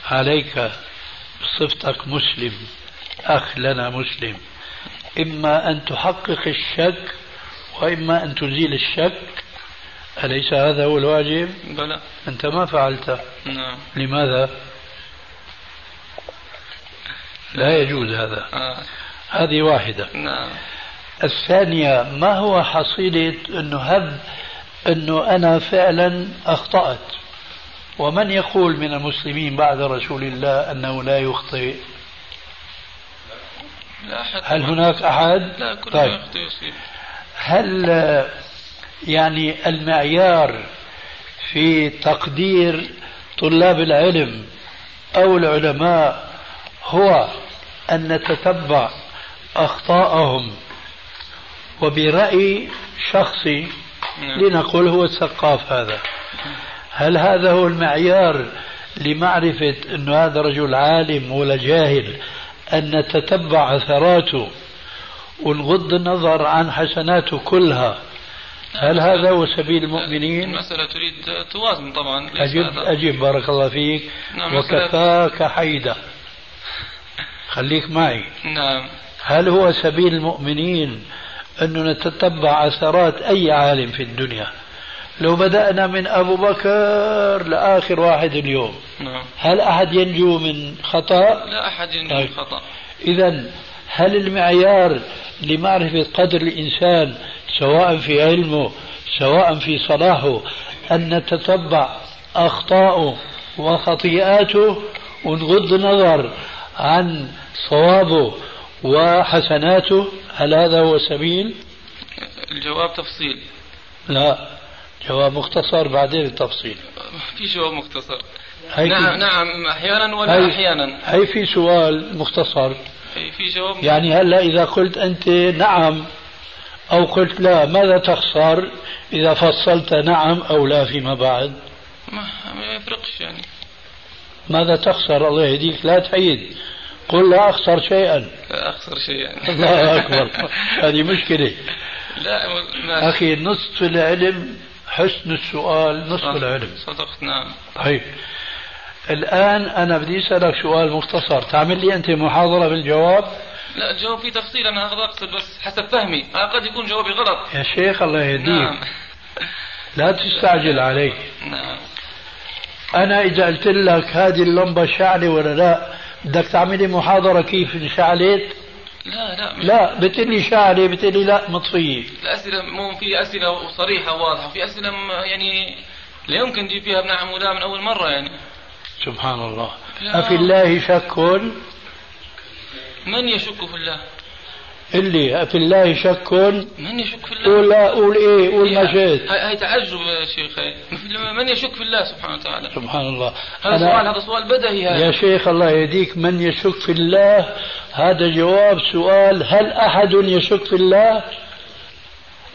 عليك بصفتك مسلم أخ لنا مسلم؟ إما أن تحقق الشك وإما أن تزيل الشك. أليس هذا هو الواجب؟ بلى. أنت ما فعلته نعم. لماذا؟ لا يجوز هذا. آه. هذه واحدة. نعم. الثانية ما هو حصيلة أنه هب أنه أنا فعلا أخطأت؟ ومن يقول من المسلمين بعد رسول الله أنه لا يخطئ؟ لا أحد. هل هناك أحد؟ لا كل طيب. يصيب. هل يعني المعيار في تقدير طلاب العلم أو العلماء هو أن نتتبع أخطاءهم وبرأي شخصي نعم. لنقول هو الثقاف هذا. هل هذا هو المعيار لمعرفة أن هذا رجل عالم ولا جاهل؟ أن نتتبع أثراته ونغض النظر عن حسناته كلها. هل هذا هو سبيل المؤمنين؟ المسألة تريد توازن طبعا. أجب. أجب بارك الله فيك. نعم، وكفاك حيدة خليك معي. نعم. هل هو سبيل المؤمنين أنه نتتبع أثرات أي عالم في الدنيا؟ لو بدأنا من أبو بكر لآخر واحد اليوم. نعم. هل أحد ينجو من خطأ؟ لا أحد ينجو طيب. خطأ. إذا هل المعيار لمعرفة قدر الإنسان سواء في علمه سواء في صلاحه أن نتتبع أخطاءه وخطيئاته؟ ونغض النظر عن صوابه وحسناته؟ هل هذا هو السبيل؟ الجواب تفصيل. لا. جواب مختصر بعدين التفصيل. في جواب مختصر. هي نعم في- نعم أحيانا ولا هي- أحيانا؟ هي في سؤال مختصر. أي في جواب يعني هلأ إذا قلت أنت نعم أو قلت لا ماذا تخسر إذا فصلت نعم أو لا فيما بعد؟ ما, ما يفرقش يعني. ماذا تخسر؟ الله يهديك. لا تعيد قل لا أخسر شيئا. لا شيء يعني *laughs* الله أكبر. هذه مشكلة. لا ما أخي نصف العلم حسن السؤال نصف. العلم. صدقت نعم. طيب. الآن أنا بدي أسألك سؤال مختصر. تعمل لي أنت محاضرة بالجواب؟ لا الجواب فيه تفصيل أنا أقصد بس حسب فهمي. أنا قد يكون جوابي غلط. يا شيخ الله يهديك. نعم. لا تستعجل علي. نعم. أنا إذا قلت لك هذه اللمبة شعلة ولا لا بدك تعملي محاضرة كيف انشعلت لا لا لا بتقول لي شعلة بتقول لي لا مطفية. الأسئلة مو في أسئلة صريحة وواضحة في أسئلة م- يعني لا يمكن تجيب فيها بنعم ولا من أول مرة يعني. سبحان الله. لا. أفي الله شك؟ من يشك في الله؟ اللي أفي الله شك. من يشك في الله؟ قول لا قول إيه؟ قول ما شئت. هاي تعجب يا شيخ. *laughs* من يشك في الله سبحانه وتعالى؟ سبحان الله. هذا سؤال هذا سؤال بدهي يا هذا شيخ الله يهديك. من يشك في الله؟ هذا جواب سؤال. هل أحد يشك في الله؟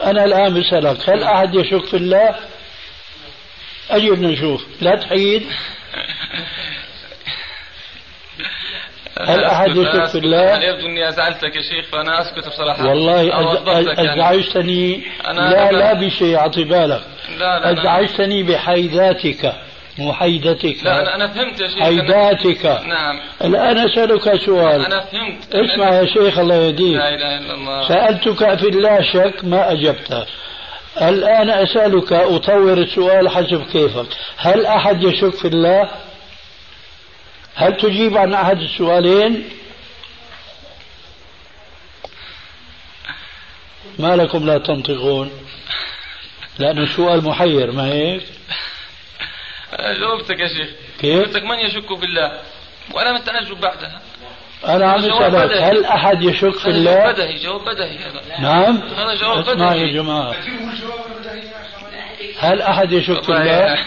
أنا الآن بسألك. هل أحد يشك في الله؟ أجب نشوف. لا تحيد. *laughs* هل أحد أسكت- يشك في. الله؟ أنا يبدو أني أزعلتك يا شيخ فأنا أسكت بصراحة. والله يعني. أزعجتني. أنا- لا أنا- لا بشيء أعطي بالك. لا لا أزعجتني بحيداتك. محيدتك. لا أنا, أنا فهمت يا شيخ. حيداتك. نعم. الآن أسألك سؤال. أنا فهمت. اسمع يا شيخ الله يهديك. لا إله إلا الله. سألتك في الله شك ما أجبت. الآن أسألك أطور السؤال حسب كيفك. هل أحد يشك في الله؟ هل تجيب عن أحد السؤالين؟ ما لكم لا تنطقون لأنه سؤال محير ما هيك؟ جاوبتك يا شيخ. كيف؟ جاوبتك من يشك بالله؟ وأنا متعجب بعدها أنا عم أسألك. هل أحد يشك في هذا الله جواب بدهي. جواب بدهي. هذا نعم هذا جواب بدهي يا جماعة هل أحد يشك في الله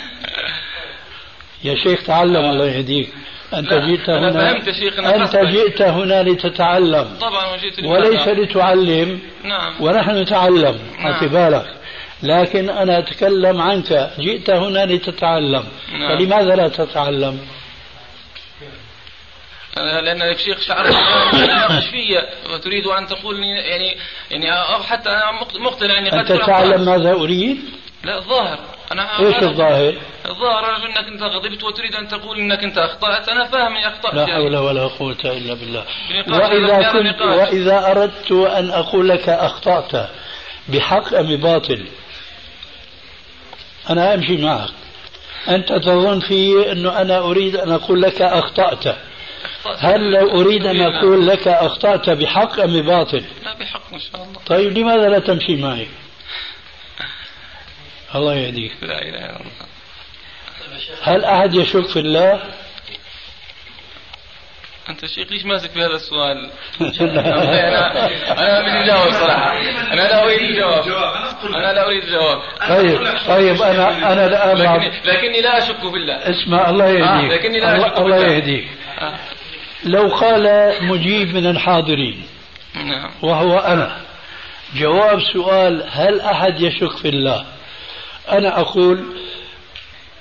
يا شيخ تعلم الله يهديك. أنت لا، جئت أنا هنا فهمت يا شيخ، أنا أنت. جئت هنا لتتعلم. طبعا وجيت وليس لتعلم. نعم. ونحن نتعلم. نعم. بالك. لكن أنا أتكلم عنك. جئت هنا لتتعلم. نعم. فلماذا لا تتعلم؟ لأن الشيخ شعر يناقش فيا *coughs* وتريد أن تقول يعني يعني أو حتى أنا مقت- مقتنع أني قد أنت أكون تعلم. ماذا أريد؟ لا الظاهر أنا إيش الظاهر؟ الظاهر أنك أنت غضبت وتريد أن تقول أنك أنت أخطأت. أنا فاهم أني أخطأت لا يعني. حول ولا قوة إلا بالله. وإذا كنت. وإذا أردت أن أقول لك أخطأت بحق أم بباطل أنا أمشي معك. أنت تظن في أنه أنا أريد أن أقول لك أخطأت. هل لو أريد أن أقول لك أخطأت بحق أم بباطل لا بحق إن شاء الله. طيب لماذا لا تمشي معي؟ الله يهديك. لا إله إلا الله. هل أحد يشك في الله؟ أنت شيخ ليش ماسك في هذا السؤال؟ *laughs* أنا أنا بدي أجاوب صراحة. أنا لا أريد الجواب أنا لا أريد الجواب طيب طيب أنا الآن مع- لكني, لكني لا أشك بالله اسمع الله يهديك. آه، لكني لا الله, أشك الله بالله. يهديك. آه. لو قال مجيب من الحاضرين نعم. وهو أنا جواب سؤال هل أحد يشك في الله؟ أنا أقول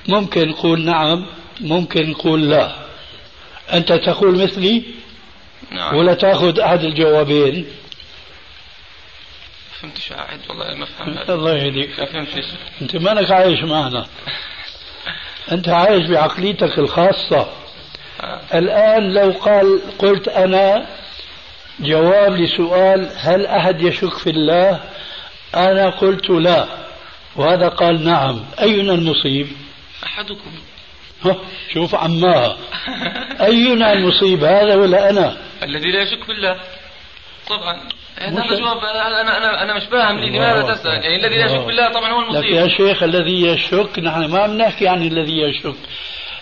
ممكن نقول نعم ممكن نقول لا. أنت تقول مثلي نعم. ولا تأخذ أحد الجوابين؟ فهمت شو قاعد والله ما فهمت. الله يهديك. ما فهمتش. أنت عايش معنا؟ أنت عايش بعقليتك الخاصة. الآن لو قال قلت أنا جواب لسؤال هل أحد يشك في الله؟ أنا قلت لا. وهذا قال نعم. أينا المصيب؟ أحدكم. ها، شوف عماها. أينا المصيب؟ هذا ولا أنا؟ الذي لا يشك بالله. طبعا. هذا مش- جواب أنا أنا أنا مش فاهم. لماذا تسأل؟ يعني الذي لا يشك بالله طبعا هو لك يا المصيب شيخ الذي يشك نحن ما بنحكي عن الذي يشك.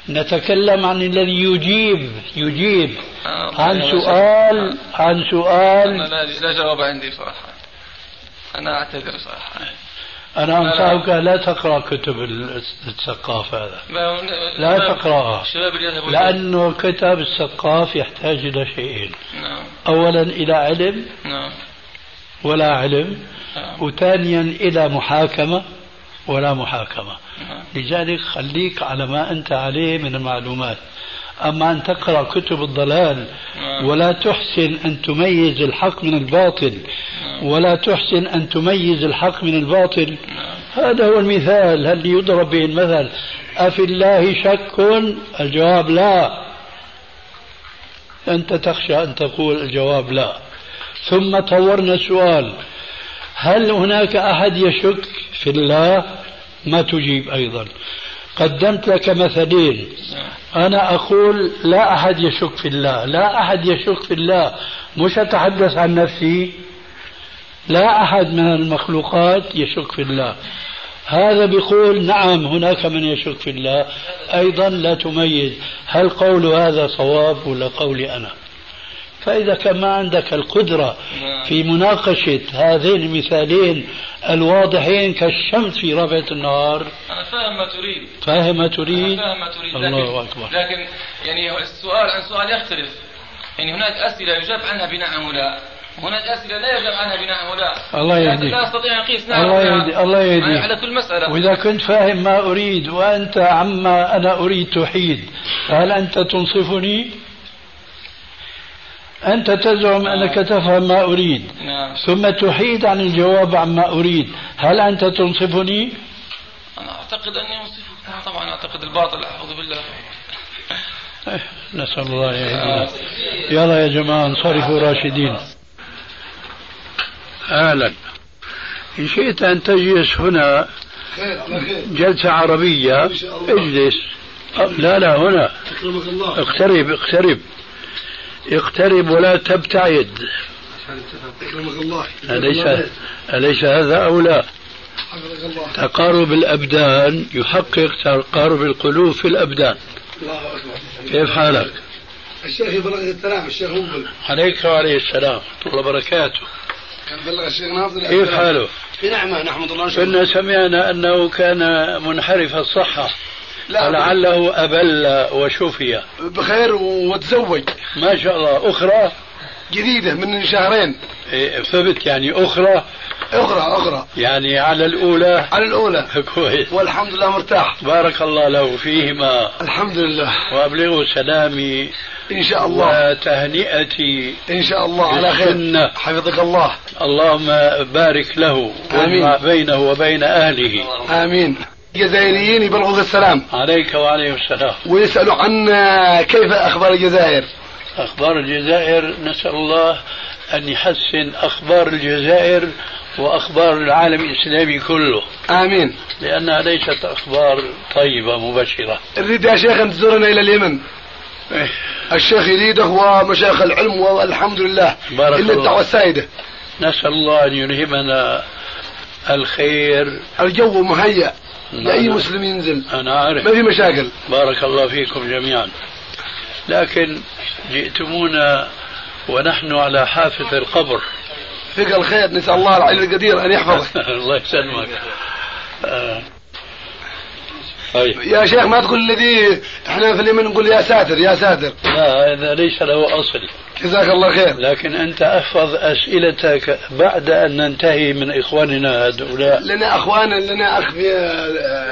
نتكلم عن الذي يجيب. يجيب. آه، عن سؤال عن أنا سؤال لا, لا جواب عندي صراحة. أنا أعتذر صراحة. أنا. أنصحك لا تقرأ كتب الثقافة هذا لا, تقرأها لأنه كتاب الثقاف يحتاج إلى شيئين نعم أولا إلى علم نعم ولا علم نعم. وثانيا إلى محاكمة ولا محاكمة. لذلك خليك على ما أنت عليه من المعلومات أما أن تقرأ كتب الضلال. ولا تحسن أن تميز الحق من الباطل ولا تحسن أن تميز الحق من الباطل. هذا هو المثال هل يضرب به المثل؟ أفي الله شك؟ الجواب لا. أنت تخشى أن تقول الجواب لا. ثم طورنا السؤال هل هناك أحد يشك في الله؟ ما تجيب أيضا. قدمت لك مثلين أنا أقول لا أحد يشك في الله لا أحد يشك في الله. مش أتحدث عن نفسي. لا أحد من المخلوقات يشك في الله. هذا بيقول نعم هناك من يشك في الله. أيضا لا تميز. هل قول هذا صواب ولا قولي أنا؟ فإذا كان ما عندك القدرة في مناقشة هذين المثالين الواضحين كالشمس في ربعة النهار. أنا فاهم ما تريد. فاهم ما تريد؟ أنا فاهم ما تريد. الله لكن, أكبر. لكن يعني السؤال عن سؤال يختلف. يعني هناك أسئلة يجاب عنها بنعم ولا هناك أسئلة لا يجاب عنها بنعم ولا الله يعني يهديك. لا أستطيع أن أقيس. نعم. الله ولا يهدي الله يهديك. على كل مسألة. وإذا كنت فاهم ما أريد وأنت عما أنا أريد تحيد هل أنت تنصفني؟ أنت تزعم أنك تفهم ما أريد. نعم. ثم تحيد عن الجواب عما أريد. هل أنت تنصفني؟ أنا أعتقد أني أنصفك. أنا طبعا أعتقد الباطل اعوذ بالله. *laughs* نسأل الله يهدينا. يلا يا جماعة انصرفوا راشدين. أهلا. إن شئت أن تجلس هنا خير على خير جلسة عربية إن شاء الله. اجلس. لا لا هنا. أكرمك الله. اقترب اقترب. اقترب ولا تبتعد. أليس أليس هذا أو لا؟ تقارب الأبدان يحقق تقارب القلوب في الأبدان. الله أكبر كيف حالك؟ الشيخ يبلغ السلام الشيخ مقبل عليك وعليه السلام ورحمة الله وبركاته. بلغ الشيخ كيف. حاله؟ في نعمة نحمد الله ونشكره. كنا سمعنا أنه كان منحرف الصحة. فلعله أبل وشفي. بخير وتزوج. ما شاء الله. أخرى؟ جديدة من شهرين. إيه، ثبت يعني أخرى. أخرى أخرى. يعني على الأولى. على الأولى. كويس. والحمد لله مرتاح. بارك الله له فيهما. الحمد لله. وأبلغه سلامي. إن شاء الله. وتهنئتي إن شاء الله. على خير. حفظك الله. اللهم بارك له. آمين. بينه وبين أهله. آمين. جزائريين يبلغوك السلام. عليك وعليه السلام. ويسألوا عن كيف أخبار الجزائر. أخبار الجزائر نسأل الله أن يحسن أخبار الجزائر وأخبار العالم الإسلامي كله. آمين. لأنها ليست أخبار طيبة مبشرة نريد يا شيخ أن تزورنا إلى اليمن. الشيخ يريده ومشايخ العلم والحمد لله. بارك إلا. الدعوة السائدة. نسأل الله أن يلهمنا الخير. الجو مهيأ. لأي مسلم ينزل. أنا عارف ما في مشاكل. بارك الله فيكم جميعا. لكن جئتمونا ونحن على حافة القبر. فيك الخير نسأل الله العلي القدير أن يحفظك. *laughs* الله يسلمك. آه. طيب. يا شيخ ما تقول الذي إحنا في اليمن نقول يا ساتر يا ساتر. لا هذا ليس له أصل. جزاك الله خير. لكن أنت أحفظ أسئلتك بعد أن ننتهي من إخواننا هؤلاء. لنا اخوانا لنا أخ في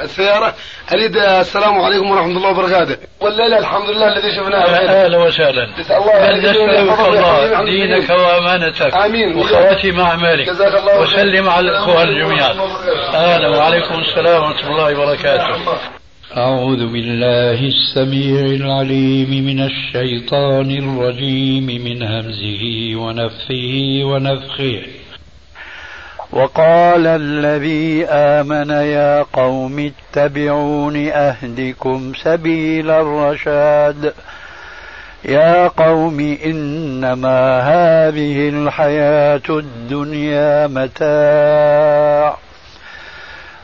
السيارة. أريد آه، السلام عليكم ورحمة الله وبركاته. والليلة الحمد لله الذي شفناه أهلا وسهلا. نسال الله بل نسألك الله دينك وأمانتك. آمين. وخواتم أعمالك. جزاك الله. وسلم على الإخوان جميعا أهلا وعليكم السلام ورحمة الله وبركاته. أعوذ بالله السميع العليم من الشيطان الرجيم من همزه ونفثه ونفخه. وقال الذي آمن يا قوم اتبعون أهدكم سبيل الرشاد. يا قوم إنما هذه الحياة الدنيا متاع.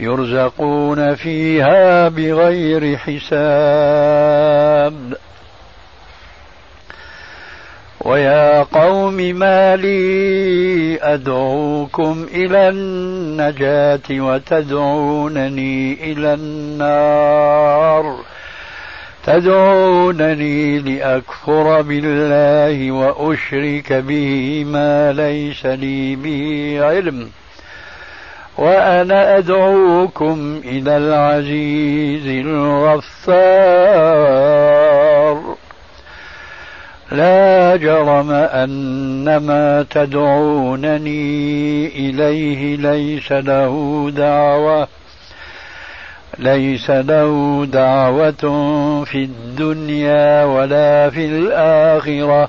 يرزقون فيها بغير حساب. ويا قوم ما لي أدعوكم إلى النجاة وتدعونني إلى النار. تدعونني لأكفر بالله وأشرك به ما ليس لي به علم. وأنا أدعوكم إلى العزيز الغفار. لا جرم أن ما تدعونني إليه ليس له دعوة ليس له دعوة في الدنيا ولا في الآخرة.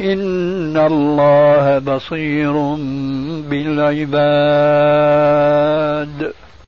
إن الله بصير بالعباد